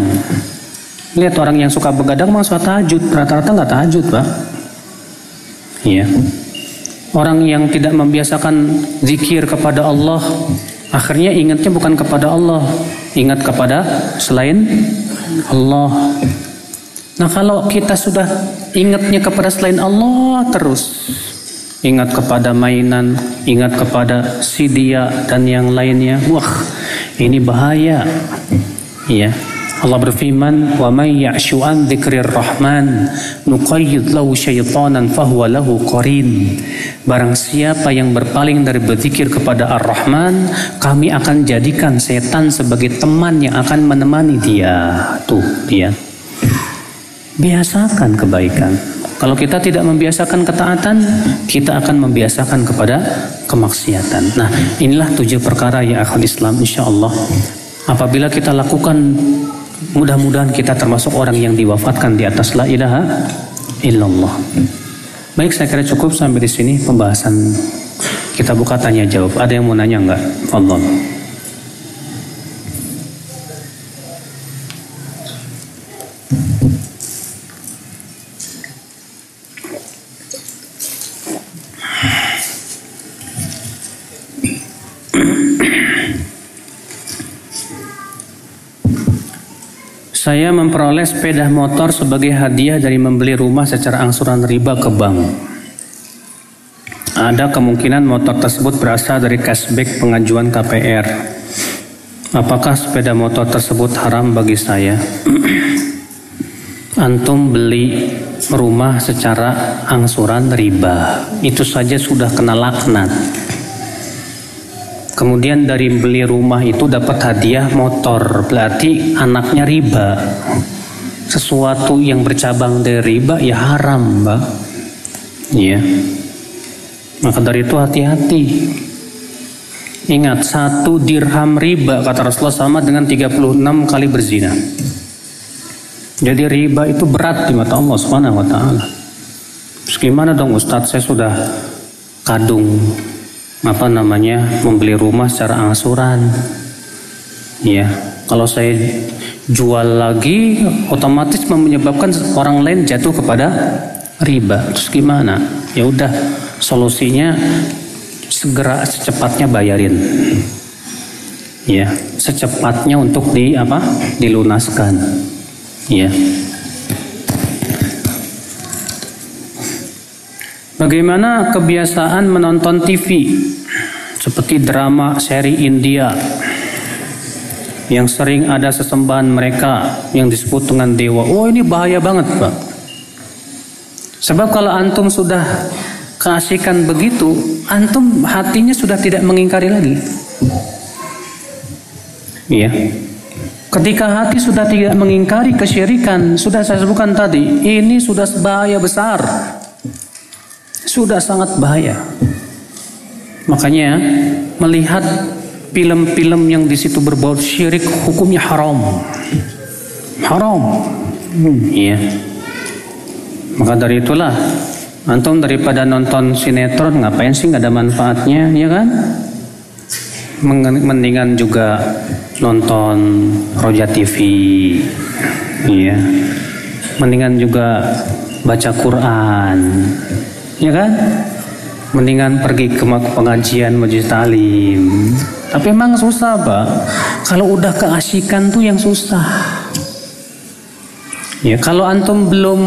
Lihat orang yang suka begadang sholat tahajud, rata-rata nggak tahajud, pak. Ya. Orang yang tidak membiasakan zikir kepada Allah, akhirnya ingatnya bukan kepada Allah, ingat kepada selain Allah. Nah kalau kita sudah ingatnya kepada selain Allah terus, ingat kepada mainan, ingat kepada si dia dan yang lainnya, wah ini bahaya. Ya. Allah berfirman, "Wa may ya'shu an dzikrir rahman nuqayyid lahu syaitanan fahuwa lahu qarin." Barang siapa yang berpaling dari berzikir kepada Ar-Rahman, kami akan jadikan setan sebagai teman yang akan menemani dia. Tuh, dia. Biasakan kebaikan. Kalau kita tidak membiasakan ketaatan, kita akan membiasakan kepada kemaksiatan. Nah, inilah tujuh perkara yang akan Islam insya Allah. Apabila kita lakukan Mudah-mudahan kita termasuk orang yang diwafatkan di atas la ilaha illallah. Baik, saya kira cukup sampai di sini pembahasan kita buka tanya jawab. Ada yang mau nanya enggak? Allah. Saya memperoleh sepeda motor sebagai hadiah dari membeli rumah secara angsuran riba ke bank. Ada kemungkinan motor tersebut berasal dari cashback pengajuan KPR. Apakah sepeda motor tersebut haram bagi saya? [clears throat] Antum beli rumah secara angsuran riba, itu saja sudah kena laknat. Kemudian dari beli rumah itu dapat hadiah motor, berarti anaknya riba. Sesuatu yang bercabang dari riba ya haram, Mbak. Iya. Maka dari itu hati-hati. Ingat, satu dirham riba kata Rasulullah sama dengan 36 kali berzina. Jadi riba itu berat di mata Allah Subhanahu wa taala. Gimana dong Ustadz saya sudah kadung apa namanya membeli rumah secara angsuran. Ya kalau saya jual lagi otomatis menyebabkan orang lain jatuh kepada riba. Terus gimana? Ya udah solusinya segera secepatnya bayarin. Ya secepatnya untuk di apa dilunaskan. Ya Bagaimana kebiasaan menonton TV seperti drama seri India yang sering ada sesembahan mereka yang disebut dengan dewa. Oh ini bahaya banget pak. Sebab kalau antum sudah keasikan begitu, antum hatinya sudah tidak mengingkari lagi. Iya. Ketika hati sudah tidak mengingkari kesyirikan, sudah saya sebutkan tadi, ini sudah bahaya besar sudah sangat bahaya. Makanya melihat film-film yang di situ berbau syirik hukumnya haram. Haram. Hmm, iya. Maka dari itulah antum daripada nonton sinetron ngapain sih nggak ada manfaatnya, ya kan? Mendingan juga nonton Roja TV, iya. Mendingan juga baca Quran, ya kan? Mendingan pergi ke pengajian majelis talim. Tapi emang susah, Pak. Kalau udah keasikan tuh yang susah. Ya, kalau antum belum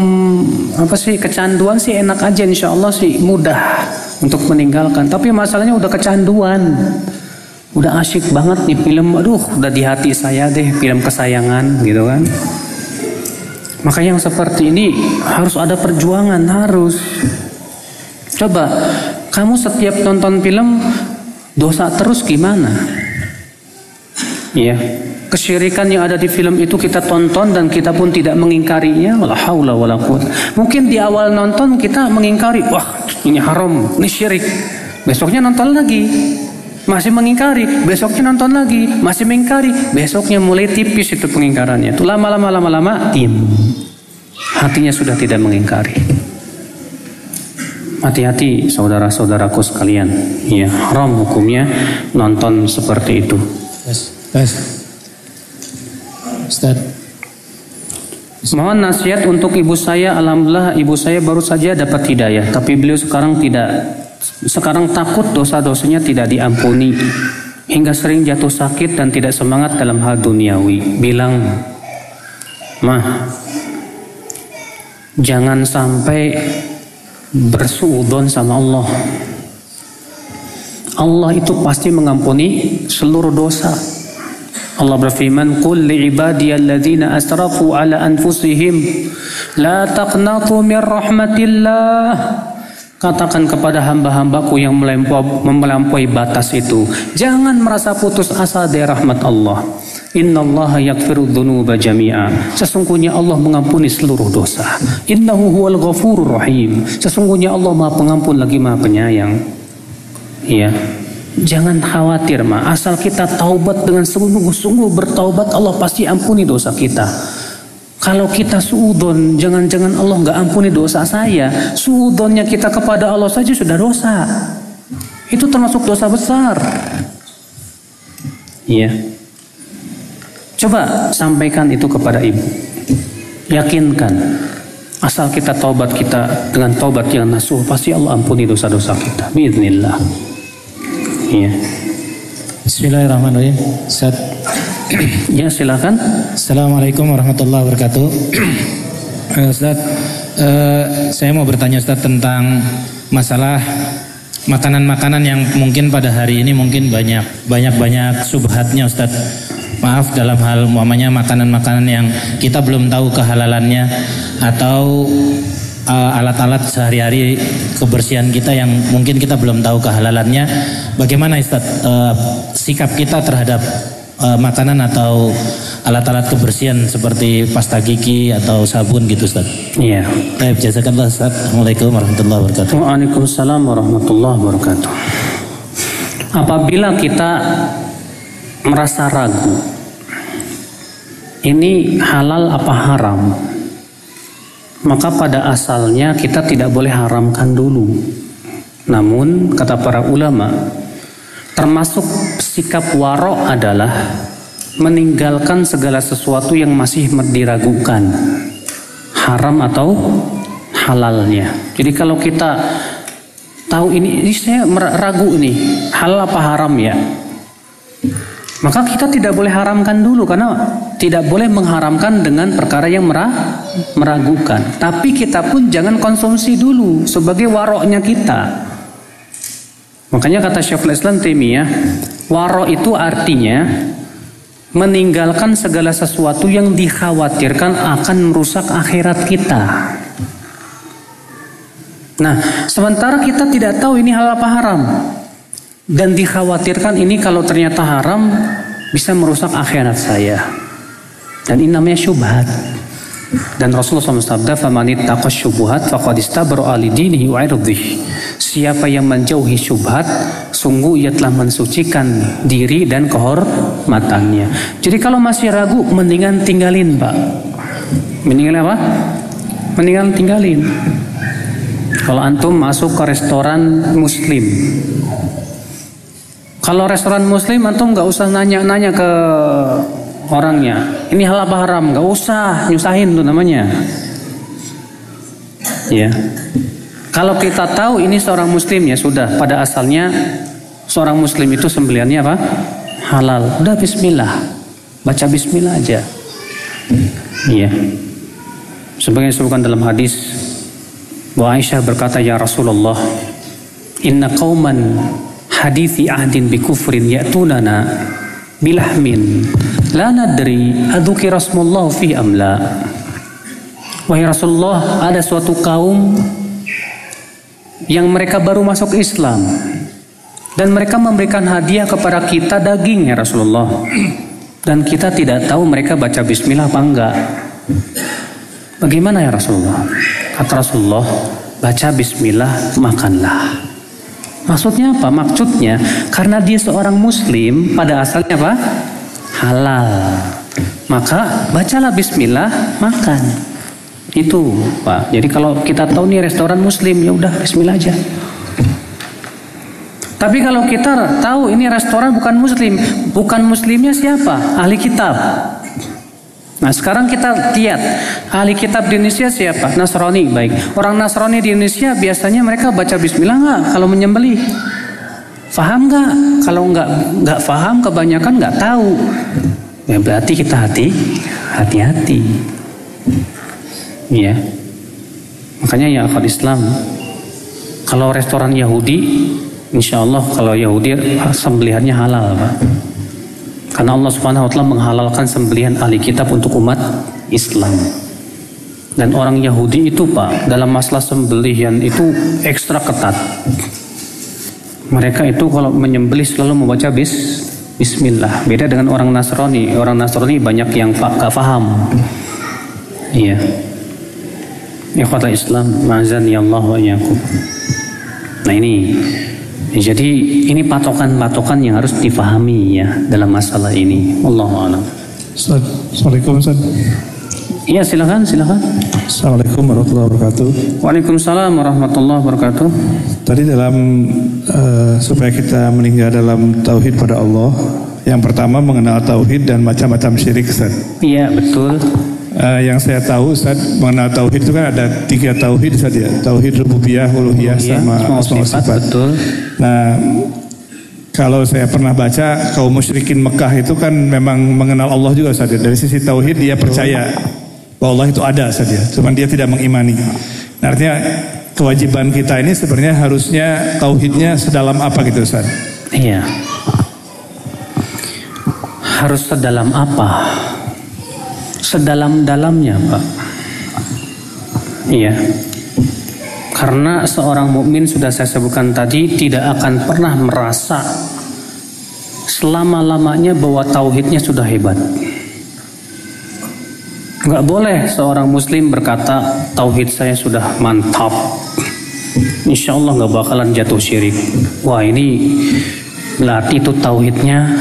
apa sih kecanduan sih enak aja insya Allah sih mudah untuk meninggalkan. Tapi masalahnya udah kecanduan. Udah asyik banget nih film, aduh udah di hati saya deh film kesayangan gitu kan. Maka yang seperti ini harus ada perjuangan, harus. Coba kamu setiap nonton film dosa terus gimana? Ya, kesyirikan yang ada di film itu kita tonton dan kita pun tidak mengingkarinya. Wala Mungkin di awal nonton kita mengingkari, wah ini haram, ini syirik. Besoknya nonton lagi, masih mengingkari, besoknya nonton lagi, masih mengingkari, besoknya mulai tipis itu pengingkarannya. Itu lama-lama lama-lama tim. Hatinya sudah tidak mengingkari. Hati-hati saudara-saudaraku sekalian. Ya, haram hukumnya nonton seperti itu. Yes. Yes. Ustaz. Mohon nasihat untuk ibu saya. Alhamdulillah ibu saya baru saja dapat hidayah, tapi beliau sekarang tidak sekarang takut dosa-dosanya tidak diampuni hingga sering jatuh sakit dan tidak semangat dalam hal duniawi. Bilang, "Mah, jangan sampai bersuudon sama Allah. Allah itu pasti mengampuni seluruh dosa." Allah berfirman, "Qul li ibadiyalladzina asrafu ala anfusihim la taqnatu min rahmatillah." Katakan kepada hamba-hambaku yang melampaui batas itu, jangan merasa putus asa dari rahmat Allah. Inna Allah yakfiru dhunuba jami'a. Sesungguhnya Allah mengampuni seluruh dosa. Innahu huwal ghafurur rahim. Sesungguhnya Allah Maha Pengampun lagi Maha Penyayang. Iya. Jangan khawatir, ma. Asal kita taubat dengan sungguh-sungguh bertaubat, Allah pasti ampuni dosa kita. Kalau kita suudon, jangan-jangan Allah nggak ampuni dosa saya. Suudonnya kita kepada Allah saja sudah dosa. Itu termasuk dosa besar. Iya. Coba sampaikan itu kepada ibu. Yakinkan. Asal kita taubat kita dengan taubat yang nasuh, pasti Allah ampuni dosa-dosa kita. Bismillah. Iya. Bismillahirrahmanirrahim. Ustaz. ya silakan. Assalamualaikum warahmatullahi wabarakatuh. uh, Ustaz, uh, saya mau bertanya Ustaz tentang masalah makanan-makanan yang mungkin pada hari ini mungkin banyak banyak banyak subhatnya Ustaz. Maaf dalam hal umpamanya makanan-makanan yang kita belum tahu kehalalannya atau uh, alat-alat sehari-hari kebersihan kita yang mungkin kita belum tahu kehalalannya. Bagaimana Ustaz uh, sikap kita terhadap uh, makanan atau alat-alat kebersihan seperti pasta gigi atau sabun gitu Ustaz? Iya. Baik, jazakallah Ustaz. Assalamualaikum warahmatullahi wabarakatuh. Waalaikumsalam warahmatullahi wabarakatuh. Apabila kita merasa ragu, ini halal apa haram? Maka pada asalnya kita tidak boleh haramkan dulu. Namun kata para ulama, termasuk sikap warok adalah meninggalkan segala sesuatu yang masih diragukan haram atau halalnya. Jadi kalau kita tahu ini, ini saya ragu ini halal apa haram ya, maka kita tidak boleh haramkan dulu karena tidak boleh mengharamkan dengan perkara yang meragukan. Tapi kita pun jangan konsumsi dulu sebagai waroknya kita. Makanya kata Syekhul Islam Taimiyah, waro itu artinya meninggalkan segala sesuatu yang dikhawatirkan akan merusak akhirat kita. Nah, sementara kita tidak tahu ini hal apa haram dan dikhawatirkan ini kalau ternyata haram bisa merusak akhirat saya. Dan ini namanya syubhat. Dan Rasulullah SAW sabda, "Faman ittaqa syubhat wa Siapa yang menjauhi syubhat, sungguh ia telah mensucikan diri dan kehormatannya. Jadi kalau masih ragu, mendingan tinggalin, Pak. Mendingan apa? Mendingan tinggalin. Kalau antum masuk ke restoran muslim, kalau restoran muslim antum nggak usah nanya-nanya ke orangnya. Ini hal apa haram? Nggak usah nyusahin tuh namanya. Ya. Kalau kita tahu ini seorang muslim ya sudah pada asalnya seorang muslim itu sembeliannya apa? Halal. Udah bismillah. Baca bismillah aja. Iya. Sebagai disebutkan dalam hadis bahwa Aisyah berkata ya Rasulullah, "Inna qauman hadithi ahdin bi kufrin ya'tunana bilahmin la nadri adzukira rasmullah fi amla." Wahai Rasulullah, ada suatu kaum yang mereka baru masuk Islam dan mereka memberikan hadiah kepada kita daging ya Rasulullah. dan kita tidak tahu mereka baca bismillah apa enggak. Bagaimana ya Rasulullah? Kata Rasulullah, baca bismillah, makanlah. Maksudnya apa? Maksudnya karena dia seorang muslim pada asalnya apa? Halal. Maka bacalah bismillah, makan. Itu, Pak. Jadi kalau kita tahu nih restoran muslim, ya udah bismillah aja. Tapi kalau kita tahu ini restoran bukan muslim, bukan muslimnya siapa? Ahli kitab. Nah sekarang kita lihat ahli kitab di Indonesia siapa? Nasrani baik. Orang Nasrani di Indonesia biasanya mereka baca Bismillah nggak kalau menyembelih? Faham nggak? Kalau nggak nggak faham kebanyakan nggak tahu. Ya berarti kita hati hati-hati. Ya. Makanya ya akal Islam. Kalau restoran Yahudi, insya Allah kalau Yahudi sembelihannya halal, Pak. Karena Allah Subhanahu wa taala menghalalkan sembelihan ahli kitab untuk umat Islam. Dan orang Yahudi itu Pak, dalam masalah sembelihan itu ekstra ketat. Mereka itu kalau menyembelih selalu membaca bis Bismillah. Beda dengan orang Nasrani. Orang Nasrani banyak yang pak paham. Iya. Ikhwatul Islam, ma'azan ya Allah wa Nah ini jadi ini patokan-patokan yang harus difahami ya dalam masalah ini. Allah a'lam. Assalamualaikum Ustaz. Iya silakan silakan. Assalamualaikum warahmatullahi wabarakatuh. Waalaikumsalam warahmatullahi wabarakatuh. Tadi dalam uh, supaya kita meninggal dalam tauhid pada Allah, yang pertama mengenal tauhid dan macam-macam syirik Ustaz. Iya betul. Uh, yang saya tahu Ustaz mengenal tauhid itu kan ada tiga tauhid Ustaz ya. Tauhid rububiyah, uluhiyah Iya, sama asma sifat. betul. Nah, kalau saya pernah baca kaum musyrikin Mekah itu kan memang mengenal Allah juga Ustaz ya. Dari sisi tauhid dia percaya bahwa Allah itu ada Ustaz ya. Cuman dia tidak mengimani. Nah, artinya kewajiban kita ini sebenarnya harusnya tauhidnya sedalam apa gitu Ustaz? Iya. Harus sedalam apa? Sedalam-dalamnya, Pak. Iya. Karena seorang mukmin sudah saya sebutkan tadi tidak akan pernah merasa selama-lamanya bahwa tauhidnya sudah hebat. Nggak boleh seorang muslim berkata tauhid saya sudah mantap. Insya Allah nggak bakalan jatuh syirik. Wah ini berarti itu tauhidnya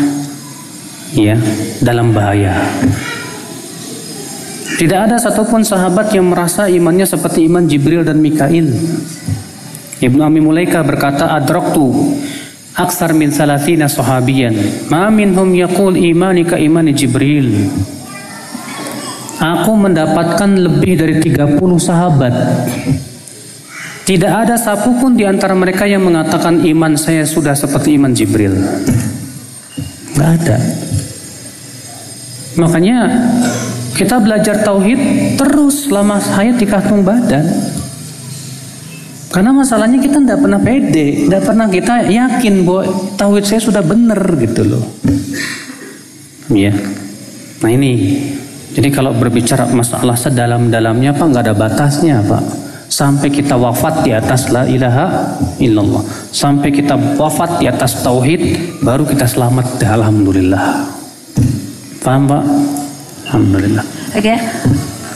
ya dalam bahaya. Tidak ada satupun sahabat yang merasa imannya seperti iman Jibril dan Mikail. Ibnu Ami Mulaika berkata, Adraktu aksar min salatina sahabiyan. Ma minhum yaqul imani ka imani Jibril. Aku mendapatkan lebih dari 30 sahabat. Tidak ada satupun di antara mereka yang mengatakan iman saya sudah seperti iman Jibril. Nggak ada. Makanya kita belajar tauhid terus selama hayat di kantung badan. Karena masalahnya kita tidak pernah pede, tidak pernah kita yakin bahwa tauhid saya sudah benar gitu loh. Iya. Nah ini, jadi kalau berbicara masalah sedalam-dalamnya apa nggak ada batasnya pak. Sampai kita wafat di atas la ilaha illallah. Sampai kita wafat di atas tauhid, baru kita selamat. Alhamdulillah. Paham pak? Alhamdulillah. Oke.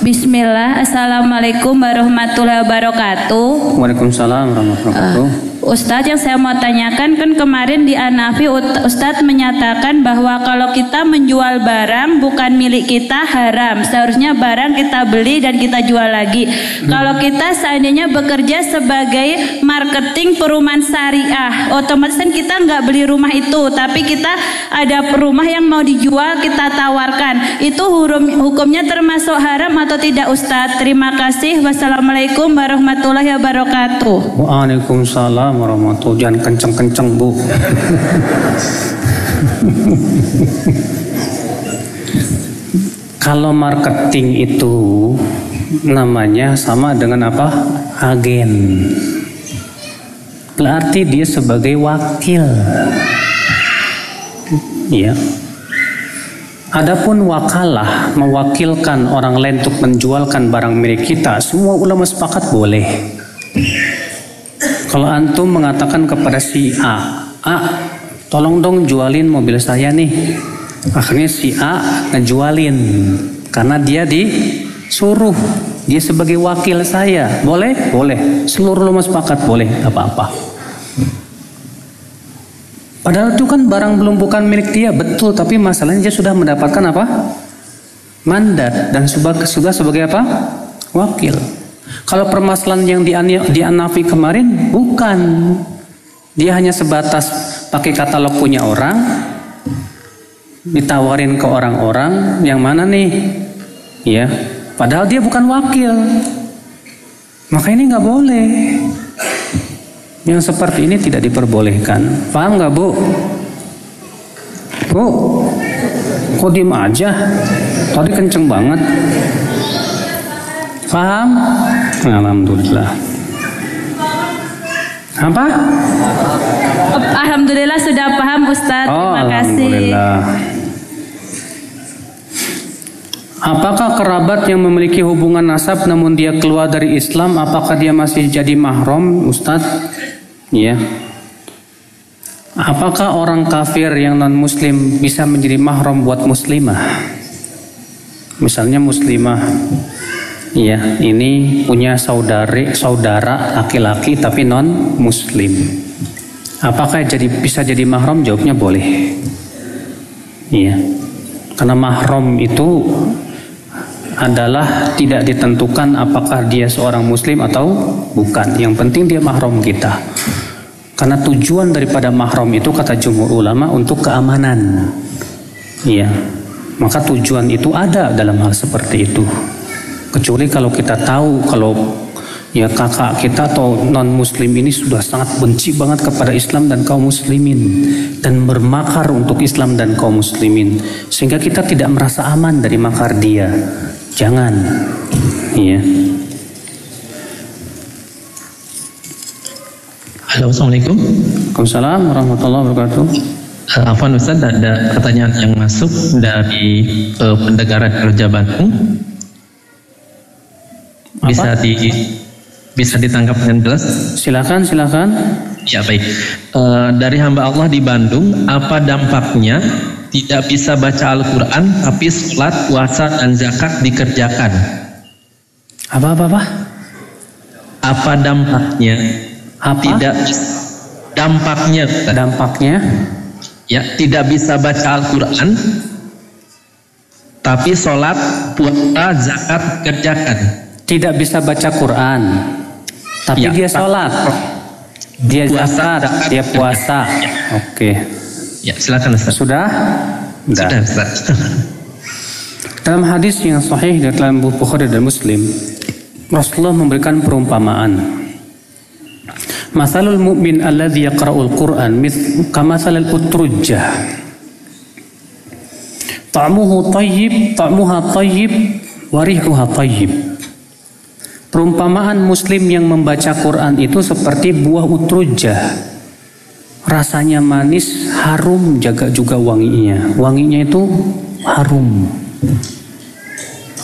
Bismillah. Assalamualaikum warahmatullahi wabarakatuh. Waalaikumsalam warahmatullahi wabarakatuh. Ustadz yang saya mau tanyakan kan kemarin di Anafi Ustadz menyatakan bahwa kalau kita menjual barang bukan milik kita haram. Seharusnya barang kita beli dan kita jual lagi. Kalau kita seandainya bekerja sebagai marketing perumahan syariah otomatis kan kita nggak beli rumah itu tapi kita ada rumah yang mau dijual kita tawarkan. Itu hukum hukumnya termasuk haram atau tidak Ustadz? Terima kasih. Wassalamualaikum warahmatullahi wabarakatuh. Waalaikumsalam warahmatullahi Jangan kenceng-kenceng bu Kalau marketing itu namanya sama dengan apa? Agen. Berarti dia sebagai wakil. Ya. Adapun wakalah mewakilkan orang lain untuk menjualkan barang milik kita, semua ulama sepakat boleh. Kalau antum mengatakan kepada si A, A, tolong dong jualin mobil saya nih. Akhirnya si A ngejualin karena dia disuruh dia sebagai wakil saya. Boleh? Boleh. Seluruh rumah sepakat boleh, apa-apa. Padahal itu kan barang belum bukan milik dia, betul. Tapi masalahnya dia sudah mendapatkan apa? Mandat dan sudah, sebagai apa? Wakil. Kalau permasalahan yang di, kemarin bukan. Dia hanya sebatas pakai katalog punya orang, ditawarin ke orang-orang yang mana nih, ya. Padahal dia bukan wakil. Maka ini nggak boleh. Yang seperti ini tidak diperbolehkan. Paham nggak bu? Bu, kok diem aja? Tadi kenceng banget. Paham? Alhamdulillah. Apa? Alhamdulillah sudah paham Ustadz. Oh, Terima kasih. Alhamdulillah. Apakah kerabat yang memiliki hubungan nasab namun dia keluar dari Islam, apakah dia masih jadi mahram, Ustadz? Ya. Apakah orang kafir yang non muslim bisa menjadi mahram buat muslimah? Misalnya muslimah Iya, ini punya saudari, saudara laki-laki tapi non muslim. Apakah jadi bisa jadi mahram? Jawabnya boleh. Iya. Karena mahram itu adalah tidak ditentukan apakah dia seorang muslim atau bukan. Yang penting dia mahram kita. Karena tujuan daripada mahram itu kata jumhur ulama untuk keamanan. Iya. Maka tujuan itu ada dalam hal seperti itu. Kecuali kalau kita tahu kalau ya kakak kita atau non muslim ini sudah sangat benci banget kepada Islam dan kaum muslimin dan bermakar untuk Islam dan kaum muslimin sehingga kita tidak merasa aman dari makar dia. Jangan. Iya. Halo, Assalamualaikum. Waalaikumsalam warahmatullahi wabarakatuh. Uh, Afwan Ustaz, ada pertanyaan yang masuk dari uh, pendengar kerja Bandung. Bisa di bisa ditangkap dengan jelas? Silakan, silakan. Ya baik. Uh, dari hamba Allah di Bandung, apa dampaknya tidak bisa baca Al-Quran tapi sholat, puasa dan zakat dikerjakan? Apa apa apa? Apa dampaknya? Apa? Tidak dampaknya Ustaz. Dampaknya ya tidak bisa baca Al-Quran tapi sholat puasa zakat kerjakan tidak bisa baca Quran, tapi Ya, dia sholat, dia Puasa, zakat, dia puasa. Ya. Oke, ya silakan Ustaz sudah? Sudah. sudah Ustaz [laughs] Dalam hadis yang sahih dari dalam buku Bukhari dan Muslim, Rasulullah memberikan perumpamaan. Masalul mu'min alladhi yaqra'ul Qur'an mith kamathalil utrujjah. Ta'muhu tayyib, ta'muha tayyib, warihuha tayyib. Perumpamaan muslim yang membaca Quran itu seperti buah utrujah. Rasanya manis, harum, jaga juga wanginya. Wanginya itu harum.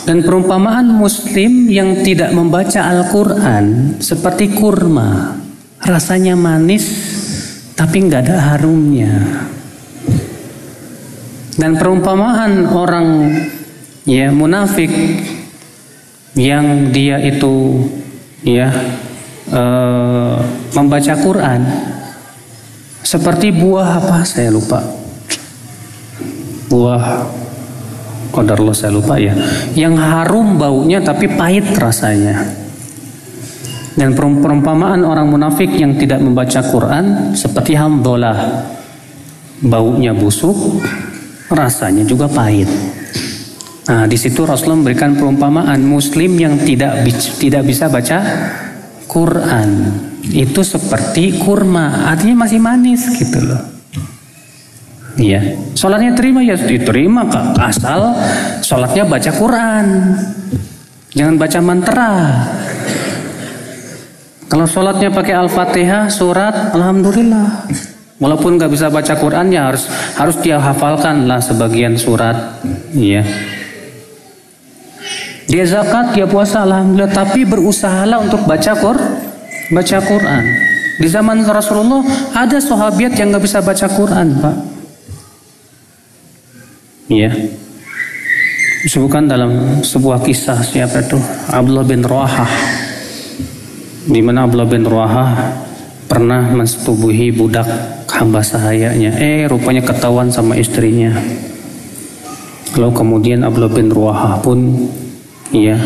Dan perumpamaan muslim yang tidak membaca Al-Quran seperti kurma. Rasanya manis, tapi nggak ada harumnya. Dan perumpamaan orang ya munafik yang dia itu ya eh, membaca Quran seperti buah apa? Saya lupa. Buah Qadarullah saya lupa ya. Yang harum baunya tapi pahit rasanya. Dan perum- perumpamaan orang munafik yang tidak membaca Quran seperti hamdolah baunya busuk rasanya juga pahit Nah, di situ Rasulullah memberikan perumpamaan muslim yang tidak tidak bisa baca Quran. Itu seperti kurma, artinya masih manis gitu loh. Iya. Sholatnya terima ya diterima kak. Asal sholatnya baca Quran. Jangan baca mantra. Kalau sholatnya pakai Al-Fatihah, surat, Alhamdulillah. Walaupun nggak bisa baca Quran ya harus harus dia hafalkan lah sebagian surat. Iya. Dia zakat, dia puasa, alhamdulillah. Tapi berusahalah untuk baca Qur, baca Quran. Di zaman Rasulullah ada sahabat yang nggak bisa baca Quran, pak. Ya. Disebutkan dalam sebuah kisah siapa itu? Abdullah bin Rawahah. Di mana Abdullah bin Rawahah pernah mensetubuhi budak hamba sahayanya. Eh, rupanya ketahuan sama istrinya. Lalu kemudian Abdullah bin Rawahah pun ya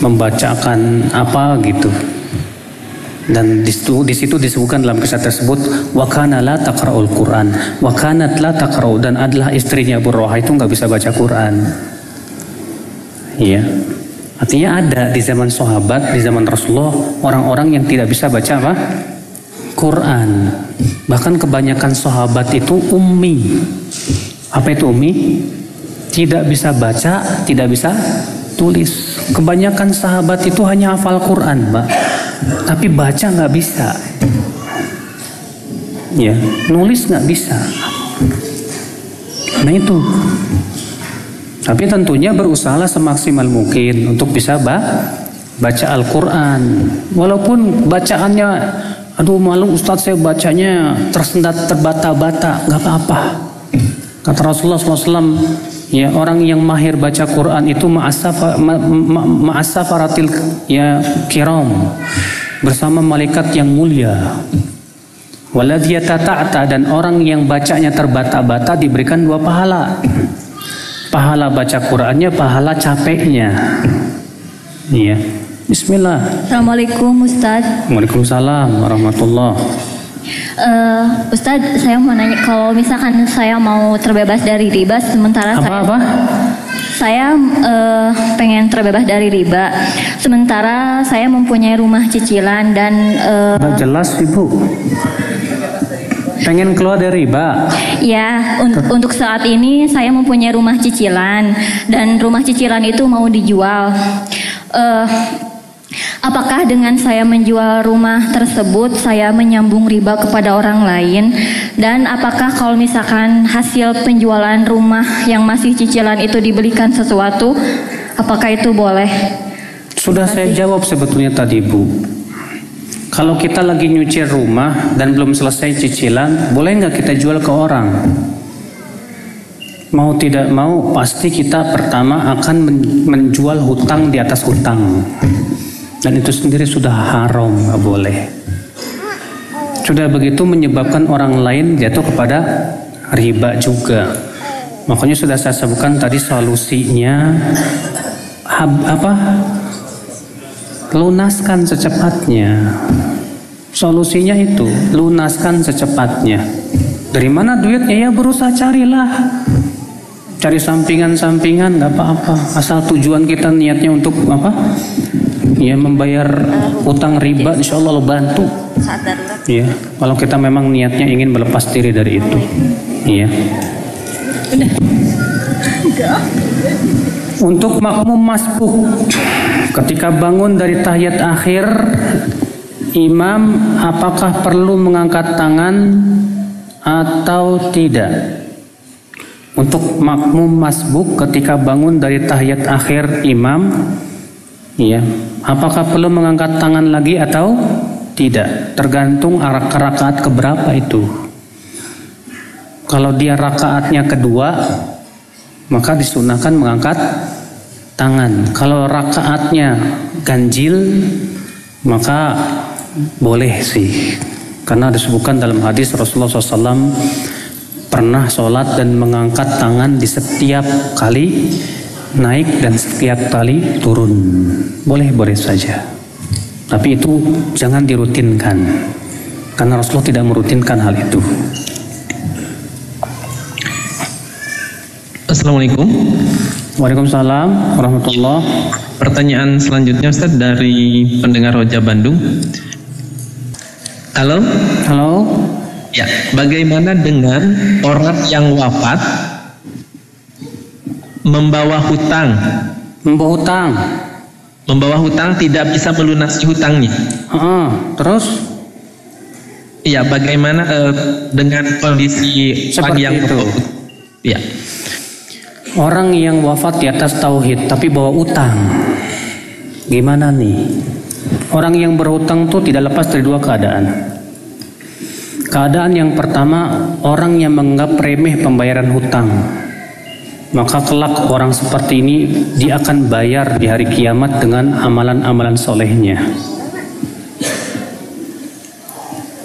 membacakan apa gitu dan di situ, di situ disebutkan dalam kisah tersebut wakana la taqra'ul Quran wakanat la taqra'u dan adalah istrinya Abu Rawahah itu nggak bisa baca Quran Iya. Artinya ada di zaman sahabat, di zaman Rasulullah orang-orang yang tidak bisa baca apa? Quran. Bahkan kebanyakan sahabat itu ummi. Apa itu ummi? Tidak bisa baca, tidak bisa tulis. Kebanyakan sahabat itu hanya hafal Quran, Mbak. Tapi baca nggak bisa. Ya, nulis nggak bisa. Nah itu tapi tentunya berusaha semaksimal mungkin untuk bisa baca Al-Quran. Walaupun bacaannya, aduh malu Ustadz saya bacanya tersendat terbata-bata, nggak apa-apa. Kata Rasulullah SAW, ya orang yang mahir baca Quran itu ma'asafaratil ma, ma, ya kiram bersama malaikat yang mulia. Waladiyata dan orang yang bacanya terbata-bata diberikan dua pahala pahala baca Qurannya, pahala capeknya. Iya. Bismillah. Assalamualaikum Ustaz. Waalaikumsalam warahmatullah. Uh, Ustaz, saya mau nanya kalau misalkan saya mau terbebas dari riba sementara apa, saya apa? Saya uh, pengen terbebas dari riba. Sementara saya mempunyai rumah cicilan dan uh, jelas Ibu. Pengen keluar dari riba? Ya, un untuk saat ini saya mempunyai rumah cicilan dan rumah cicilan itu mau dijual. Uh, apakah dengan saya menjual rumah tersebut saya menyambung riba kepada orang lain? Dan apakah kalau misalkan hasil penjualan rumah yang masih cicilan itu dibelikan sesuatu, apakah itu boleh? Sudah saya jawab sebetulnya tadi Bu. Kalau kita lagi nyuci rumah dan belum selesai cicilan, boleh nggak kita jual ke orang? Mau tidak mau, pasti kita pertama akan menjual hutang di atas hutang. Dan itu sendiri sudah haram, nggak boleh. Sudah begitu menyebabkan orang lain jatuh kepada riba juga. Makanya sudah saya sebutkan tadi solusinya apa lunaskan secepatnya. Solusinya itu lunaskan secepatnya. Dari mana duitnya ya berusaha carilah. Cari sampingan-sampingan nggak apa-apa. Asal tujuan kita niatnya untuk apa? Ya membayar utang riba, insya Allah lo bantu. Ya, kalau kita memang niatnya ingin melepas diri dari itu. Iya. Untuk makmum masbuh ketika bangun dari tahiyat akhir imam apakah perlu mengangkat tangan atau tidak? Untuk makmum masbuk ketika bangun dari tahiyat akhir imam ya, apakah perlu mengangkat tangan lagi atau tidak? Tergantung rakaat keberapa itu. Kalau dia rakaatnya kedua, maka disunahkan mengangkat tangan. Kalau rakaatnya ganjil, maka boleh sih. Karena disebutkan dalam hadis Rasulullah SAW pernah sholat dan mengangkat tangan di setiap kali naik dan setiap kali turun. Boleh-boleh saja. Tapi itu jangan dirutinkan. Karena Rasulullah tidak merutinkan hal itu. Assalamualaikum. Waalaikumsalam warahmatullah. Pertanyaan selanjutnya Ustaz dari pendengar Roja Bandung. Halo? Halo? Ya, bagaimana dengan orang yang wafat membawa hutang? Membawa hutang? Membawa hutang tidak bisa melunasi hutangnya. Uh, terus? Iya, bagaimana uh, dengan kondisi Seperti yang itu? Ya. Orang yang wafat di atas tauhid tapi bawa utang. Gimana nih? Orang yang berhutang tuh tidak lepas dari dua keadaan. Keadaan yang pertama, orang yang menganggap remeh pembayaran hutang. Maka kelak orang seperti ini dia akan bayar di hari kiamat dengan amalan-amalan solehnya.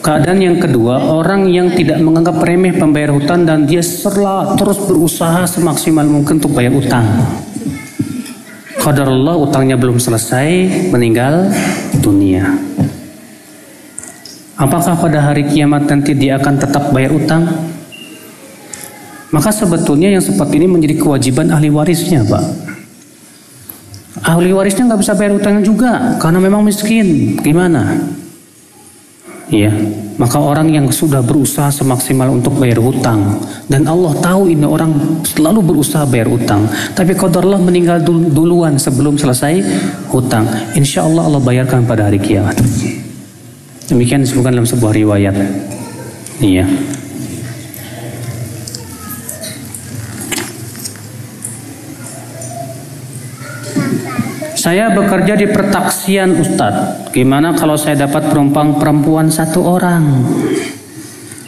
Keadaan yang kedua, orang yang tidak menganggap remeh pembayar hutang dan dia serla terus berusaha semaksimal mungkin untuk bayar utang. Allah utangnya belum selesai, meninggal dunia. Apakah pada hari kiamat nanti dia akan tetap bayar utang? Maka sebetulnya yang seperti ini menjadi kewajiban ahli warisnya, Pak. Ahli warisnya nggak bisa bayar utangnya juga karena memang miskin. Gimana? ya maka orang yang sudah berusaha semaksimal untuk bayar hutang dan Allah tahu ini orang selalu berusaha bayar hutang tapi Allah meninggal duluan sebelum selesai hutang insya Allah Allah bayarkan pada hari kiamat demikian disebutkan dalam sebuah riwayat iya Saya bekerja di pertaksian Ustadz. Gimana kalau saya dapat penumpang perempuan satu orang?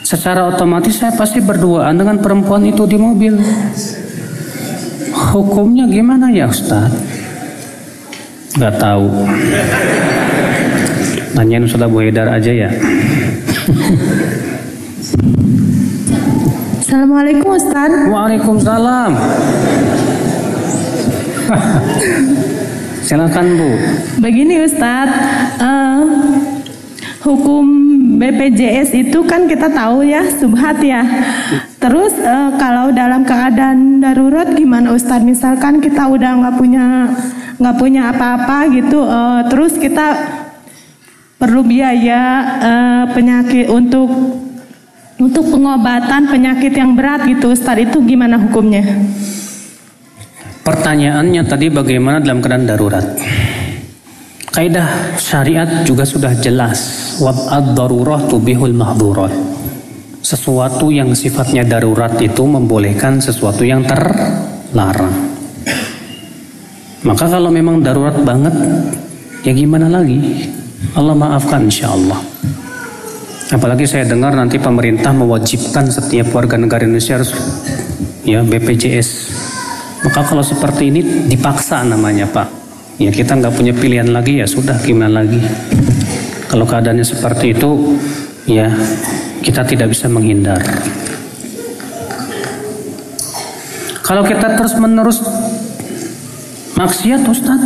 Secara otomatis saya pasti berduaan dengan perempuan itu di mobil. Hukumnya gimana ya Ustadz? Gak tahu. Nanyain Ustadz Abu Haidar aja ya. Assalamualaikum Ustadz. Waalaikumsalam. Silakan Bu. Begini Ustadz, uh, hukum BPJS itu kan kita tahu ya subhat ya. Terus uh, kalau dalam keadaan darurat gimana Ustadz? Misalkan kita udah nggak punya nggak punya apa-apa gitu, uh, terus kita perlu biaya uh, penyakit untuk untuk pengobatan penyakit yang berat gitu Ustadz itu gimana hukumnya? Pertanyaannya tadi bagaimana dalam keadaan darurat? Kaidah syariat juga sudah jelas. Wab'ad darurah tubihul mahdurat. Sesuatu yang sifatnya darurat itu membolehkan sesuatu yang terlarang. Maka kalau memang darurat banget, ya gimana lagi? Allah maafkan insya Allah. Apalagi saya dengar nanti pemerintah mewajibkan setiap warga negara Indonesia harus ya BPJS maka kalau seperti ini dipaksa namanya Pak. Ya kita nggak punya pilihan lagi ya sudah gimana lagi. Kalau keadaannya seperti itu ya kita tidak bisa menghindar. Kalau kita terus menerus maksiat Ustaz,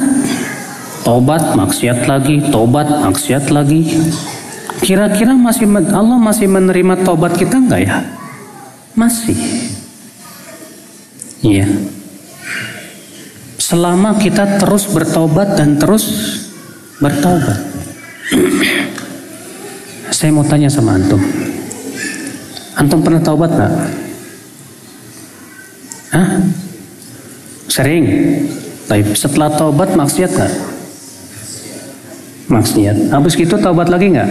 tobat maksiat lagi, tobat maksiat lagi. Kira-kira masih Allah masih menerima tobat kita enggak ya? Masih. Iya selama kita terus bertobat dan terus bertobat. Saya mau tanya sama antum. Antum pernah taubat nggak? Hah? Sering. Tapi setelah taubat maksiat nggak? Maksiat. Habis itu taubat lagi nggak?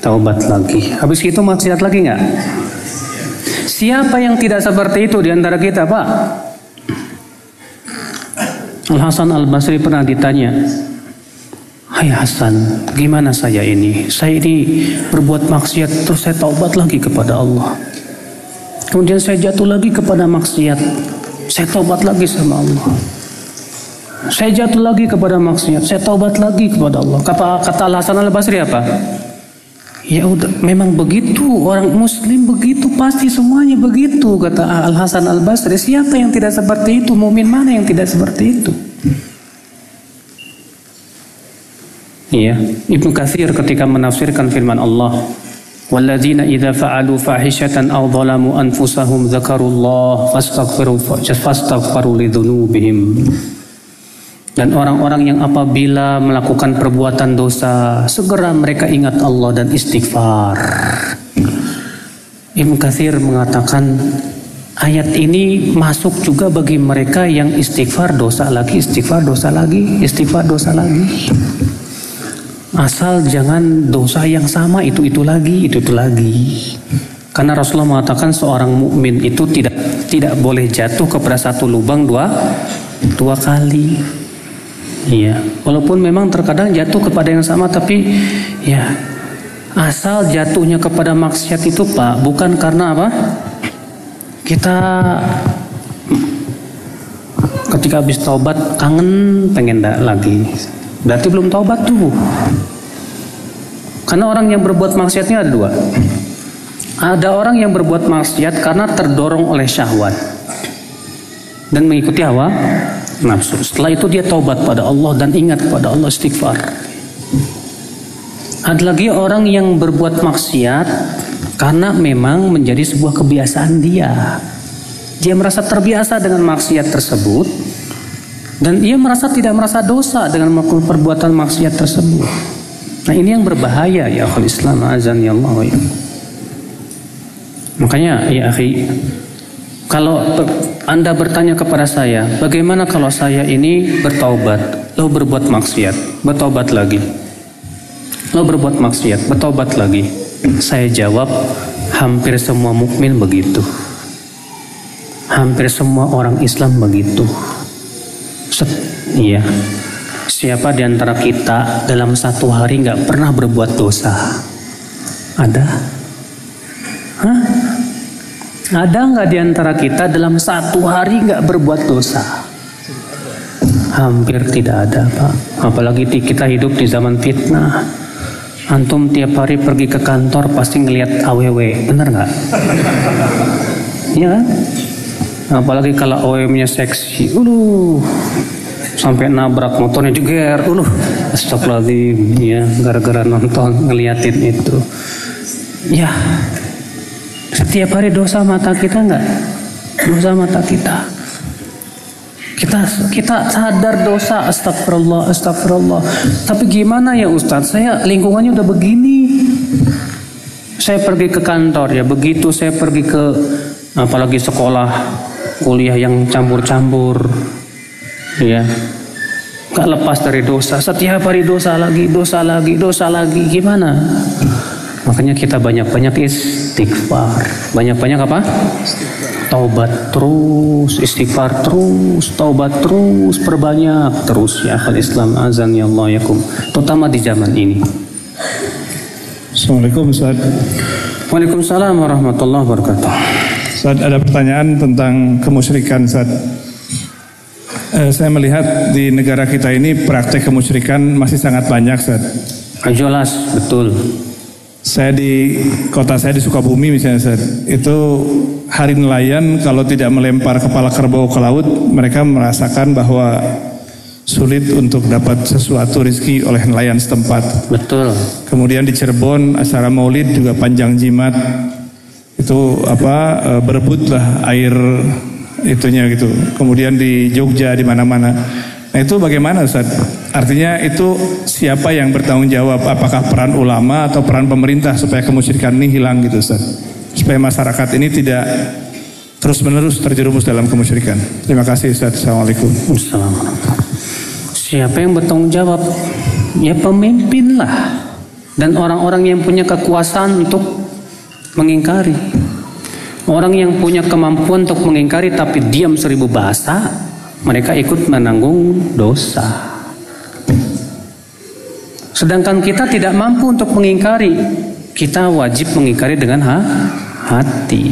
Taubat lagi. Habis itu maksiat lagi nggak? Siapa yang tidak seperti itu di antara kita, Pak? Al Hasan Al Basri pernah ditanya, Hai Hasan, gimana saya ini? Saya ini berbuat maksiat terus saya taubat lagi kepada Allah. Kemudian saya jatuh lagi kepada maksiat. Saya taubat lagi sama Allah. Saya jatuh lagi kepada maksiat. Saya taubat lagi kepada Allah. Kata, kata Al Hasan Al Basri apa? Ya udah, memang begitu orang Muslim begitu pasti semuanya begitu kata Al Hasan Al Basri. Siapa yang tidak seperti itu? Mumin mana yang tidak seperti itu? Iya, Ibnu Katsir ketika menafsirkan firman Allah, "Walladzina idza fa'alu fahishatan aw dhalamu anfusahum dzakarullah fastaghfiru fastaghfiru lidzunubihim." Dan orang-orang yang apabila melakukan perbuatan dosa, segera mereka ingat Allah dan istighfar. Ibn Kathir mengatakan ayat ini masuk juga bagi mereka yang istighfar dosa lagi, istighfar dosa lagi, istighfar dosa lagi. Asal jangan dosa yang sama itu itu lagi, itu itu lagi. Karena Rasulullah mengatakan seorang mukmin itu tidak tidak boleh jatuh kepada satu lubang dua dua kali. Iya, walaupun memang terkadang jatuh kepada yang sama tapi ya asal jatuhnya kepada maksiat itu Pak bukan karena apa? Kita ketika habis taubat kangen pengen da- lagi. Berarti belum taubat tuh. Karena orang yang berbuat maksiatnya ada dua. Ada orang yang berbuat maksiat karena terdorong oleh syahwat dan mengikuti hawa nafsu. Setelah itu dia taubat pada Allah dan ingat pada Allah istighfar. Ada lagi orang yang berbuat maksiat karena memang menjadi sebuah kebiasaan dia. Dia merasa terbiasa dengan maksiat tersebut dan ia merasa tidak merasa dosa dengan melakukan perbuatan maksiat tersebut. Nah ini yang berbahaya ya akhul Islam azan ya Allah iyyakum. Makanya ya akhi kalau Anda bertanya kepada saya, bagaimana kalau saya ini bertaubat, lalu berbuat maksiat, bertaubat lagi. Lalu berbuat maksiat, bertaubat lagi. Saya jawab, hampir semua mukmin begitu. Hampir semua orang Islam begitu. Set, iya. Siapa di antara kita dalam satu hari nggak pernah berbuat dosa? Ada? Hah? Ada nggak di antara kita dalam satu hari nggak berbuat dosa? Hampir tidak ada, Pak. Apalagi kita hidup di zaman fitnah. Antum tiap hari pergi ke kantor pasti ngelihat AWW, bener nggak? Iya kan? Apalagi kalau AWW-nya seksi, uluh, sampai nabrak motornya jeger, uluh, astagfirullahaladzim, ya, gara-gara nonton ngeliatin itu. Ya, setiap hari dosa mata kita nggak? Dosa mata kita. Kita kita sadar dosa astagfirullah astagfirullah. Tapi gimana ya Ustadz? Saya lingkungannya udah begini. Saya pergi ke kantor ya begitu saya pergi ke apalagi sekolah kuliah yang campur-campur ya Gak lepas dari dosa setiap hari dosa lagi dosa lagi dosa lagi gimana makanya kita banyak-banyak istighfar. Banyak-banyak apa? Taubat terus istighfar terus taubat terus perbanyak terus ya akhal Islam. Azan ya Allah yakum terutama di zaman ini. Assalamualaikum Ustaz. Waalaikumsalam warahmatullahi wabarakatuh. Ustaz ada pertanyaan tentang kemusyrikan Ustaz. Eh, saya melihat di negara kita ini praktek kemusyrikan masih sangat banyak Ustaz. jelas betul Saya di kota saya di Sukabumi misalnya Ustaz, itu hari nelayan kalau tidak melempar kepala kerbau ke laut, mereka merasakan bahwa sulit untuk dapat sesuatu rezeki oleh nelayan setempat. betul Kemudian di Cirebon acara Maulid juga panjang jimat itu apa eh, berebutlah air itunya gitu. Kemudian di Jogja di mana-mana. Nah itu bagaimana Ustaz? Artinya itu siapa yang bertanggung jawab? Apakah peran ulama atau peran pemerintah supaya kemusyrikan ini hilang gitu Ustaz? Supaya masyarakat ini tidak terus-menerus terjerumus dalam kemusyrikan. Terima kasih Ustaz. Assalamualaikum. Assalamualaikum. Siapa yang bertanggung jawab? Ya pemimpin lah. Dan orang-orang yang punya kekuasaan untuk mengingkari. Orang yang punya kemampuan untuk mengingkari tapi diam seribu bahasa, mereka ikut menanggung dosa. Sedangkan kita tidak mampu untuk mengingkari, kita wajib mengingkari dengan ha- hati.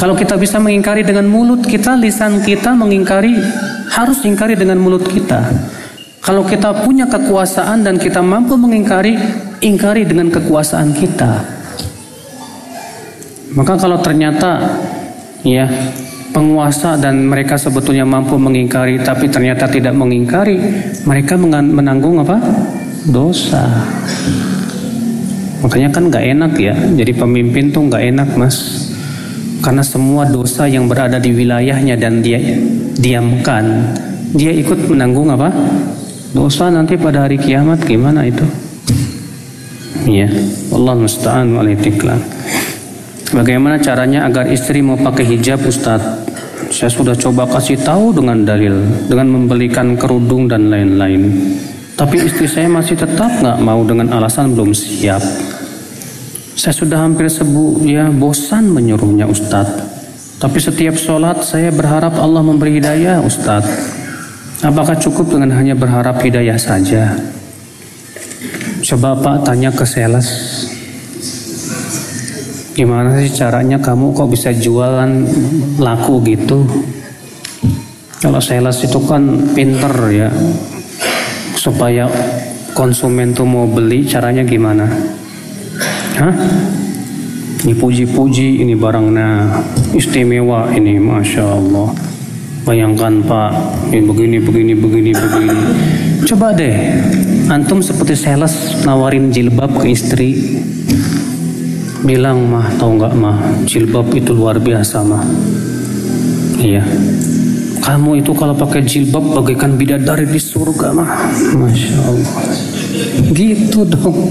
Kalau kita bisa mengingkari dengan mulut kita, lisan kita mengingkari harus ingkari dengan mulut kita. Kalau kita punya kekuasaan dan kita mampu mengingkari, ingkari dengan kekuasaan kita. Maka kalau ternyata ya penguasa dan mereka sebetulnya mampu mengingkari tapi ternyata tidak mengingkari, mereka menanggung apa? Dosa. Makanya kan nggak enak ya, jadi pemimpin tuh nggak enak mas. Karena semua dosa yang berada di wilayahnya dan dia diamkan, dia ikut menanggung apa? Dosa nanti pada hari kiamat gimana itu? Iya, Allah musta'an itiklan. Bagaimana caranya agar istri mau pakai hijab Ustadz? Saya sudah coba kasih tahu dengan dalil, dengan membelikan kerudung dan lain-lain. Tapi istri saya masih tetap nggak mau dengan alasan belum siap. Saya sudah hampir sebu ya bosan menyuruhnya Ustadz. Tapi setiap sholat saya berharap Allah memberi hidayah Ustadz. Apakah cukup dengan hanya berharap hidayah saja? Coba Pak tanya ke sales. Gimana sih caranya kamu kok bisa jualan laku gitu? Kalau sales itu kan pinter ya, supaya konsumen tuh mau beli caranya gimana? Hah? Dipuji-puji ini barangnya istimewa ini, masya Allah. Bayangkan Pak, ini begini, begini, begini, begini. Coba deh, antum seperti sales nawarin jilbab ke istri. Bilang mah, tahu nggak mah, jilbab itu luar biasa mah. Iya. Kamu itu kalau pakai jilbab bagaikan bidadari di surga mah. Masya Allah. Gitu dong.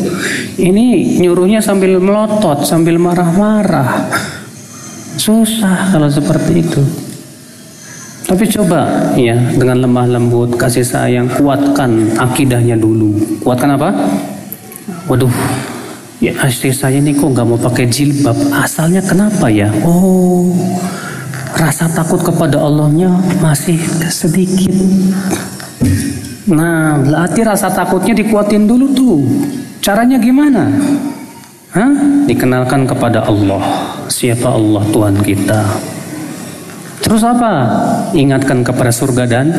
Ini nyuruhnya sambil melotot, sambil marah-marah. Susah kalau seperti itu. Tapi coba ya dengan lemah lembut, kasih sayang, kuatkan akidahnya dulu. Kuatkan apa? Waduh, ya istri saya ini kok nggak mau pakai jilbab. Asalnya kenapa ya? Oh, rasa takut kepada Allahnya masih sedikit. Nah, berarti rasa takutnya dikuatin dulu tuh. Caranya gimana? Hah? Dikenalkan kepada Allah. Siapa Allah Tuhan kita? Terus apa? Ingatkan kepada surga dan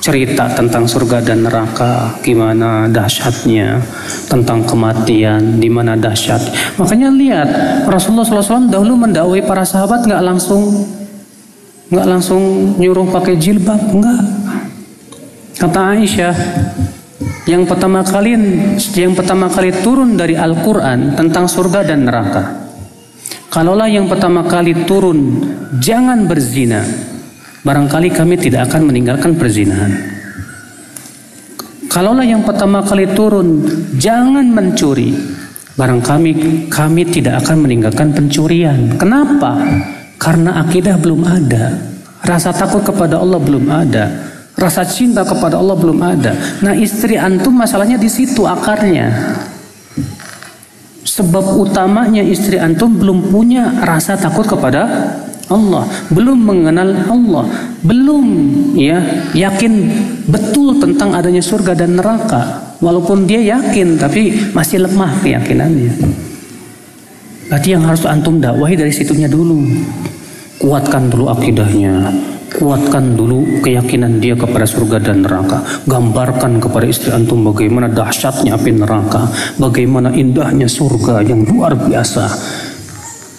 cerita tentang surga dan neraka, gimana dahsyatnya, tentang kematian, di mana dahsyat. Makanya lihat Rasulullah SAW dahulu mendakwai para sahabat nggak langsung nggak langsung nyuruh pakai jilbab, nggak. Kata Aisyah, yang pertama kali yang pertama kali turun dari Al-Quran tentang surga dan neraka. Kalaulah yang pertama kali turun, jangan berzina. Barangkali kami tidak akan meninggalkan perzinahan. Kalaulah yang pertama kali turun, jangan mencuri. Barangkali kami tidak akan meninggalkan pencurian. Kenapa? Karena akidah belum ada. Rasa takut kepada Allah belum ada. Rasa cinta kepada Allah belum ada. Nah istri antum masalahnya di situ akarnya. Sebab utamanya istri antum belum punya rasa takut kepada Allah, belum mengenal Allah, belum ya yakin betul tentang adanya surga dan neraka. Walaupun dia yakin tapi masih lemah keyakinannya. Berarti yang harus antum dakwahi dari situnya dulu. Kuatkan dulu akidahnya, kuatkan dulu keyakinan dia kepada surga dan neraka. Gambarkan kepada istri antum bagaimana dahsyatnya api neraka, bagaimana indahnya surga yang luar biasa.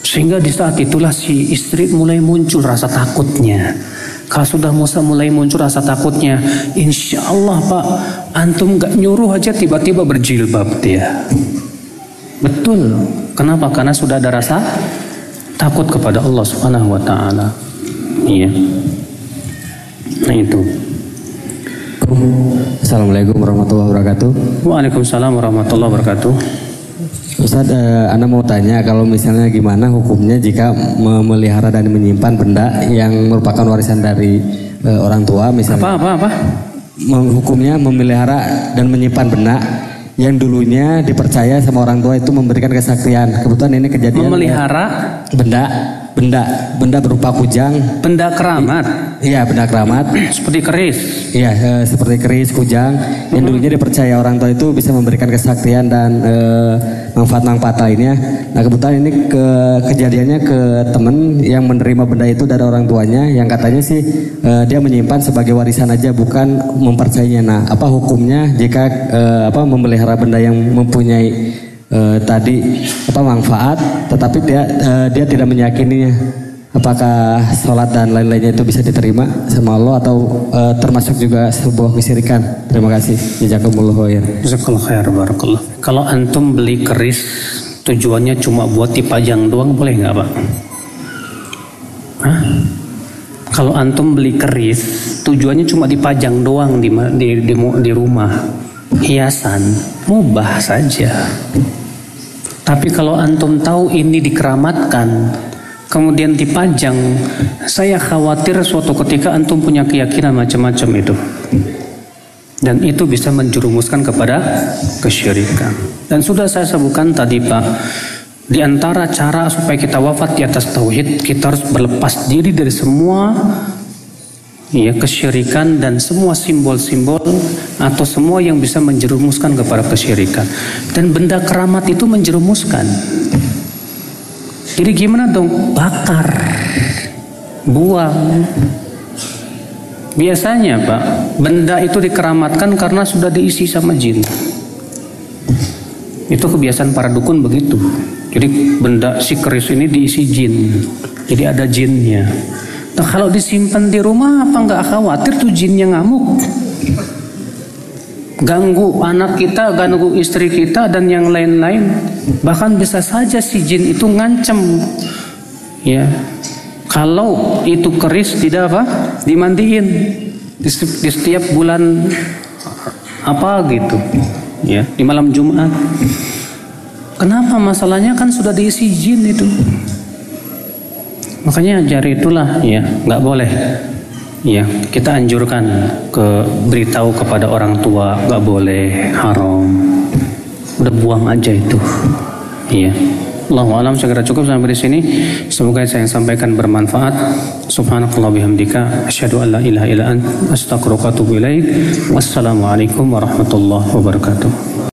Sehingga di saat itulah si istri mulai muncul rasa takutnya. Kalau sudah Musa mulai muncul rasa takutnya, insya Allah Pak, antum gak nyuruh aja tiba-tiba berjilbab dia. Betul. Kenapa? Karena sudah ada rasa takut kepada Allah Subhanahu wa taala. Iya. Nah itu. Assalamualaikum warahmatullahi wabarakatuh. Waalaikumsalam warahmatullahi wabarakatuh. Ustaz, eh, Anda mau tanya kalau misalnya gimana hukumnya jika memelihara dan menyimpan benda yang merupakan warisan dari eh, orang tua misalnya. Apa apa apa? Hukumnya memelihara dan menyimpan benda yang dulunya dipercaya sama orang tua itu memberikan kesaktian. Kebetulan ini kejadian Memelihara benda benda benda berupa kujang. benda keramat Iya, benda keramat. seperti keris. Iya, eh, seperti keris, kujang, yang dulunya dipercaya orang tua itu bisa memberikan kesaktian dan eh, manfaat-manfaat lainnya. Nah kebetulan ini ke kejadiannya ke temen yang menerima benda itu dari orang tuanya, yang katanya sih eh, dia menyimpan sebagai warisan aja, bukan mempercayainya. Nah, apa hukumnya jika eh, apa memelihara benda yang mempunyai eh, tadi apa manfaat, tetapi dia eh, dia tidak meyakininya? Apakah sholat dan lain-lainnya itu bisa diterima sama Allah atau eh, termasuk juga sebuah kesyirikan? Terima kasih. Jazakumullah khair. Jazakallah khair barakallah. Kalau antum beli keris tujuannya cuma buat dipajang doang boleh nggak pak? Hah? Kalau antum beli keris tujuannya cuma dipajang doang di di, di, di rumah hiasan mubah saja. Tapi kalau antum tahu ini dikeramatkan kemudian dipajang, saya khawatir suatu ketika antum punya keyakinan macam-macam itu. Dan itu bisa menjerumuskan kepada kesyirikan. Dan sudah saya sebutkan tadi Pak, di antara cara supaya kita wafat di atas tauhid, kita harus berlepas diri dari semua ya kesyirikan dan semua simbol-simbol atau semua yang bisa menjerumuskan kepada kesyirikan. Dan benda keramat itu menjerumuskan. Jadi gimana dong? Bakar, buang. Biasanya Pak, benda itu dikeramatkan karena sudah diisi sama jin. Itu kebiasaan para dukun begitu. Jadi benda si keris ini diisi jin. Jadi ada jinnya. Nah, kalau disimpan di rumah apa nggak khawatir tuh jinnya ngamuk? Ganggu anak kita, ganggu istri kita dan yang lain-lain. Bahkan bisa saja si jin itu ngancem. Ya, kalau itu keris tidak apa? Dimandiin di, di setiap bulan apa gitu. Ya, di malam Jumat. Kenapa masalahnya kan sudah diisi jin itu. Makanya jari itulah ya nggak boleh. Ya kita anjurkan ke beritahu kepada orang tua nggak boleh haram. Udah buang aja itu. Iya. Allahu alam segera cukup sampai di sini. Semoga saya sampaikan bermanfaat. Subhanakallah bihamdika asyhadu an la ilaha illa ant astaghfiruka wa atubu. Wassalamualaikum warahmatullahi wabarakatuh.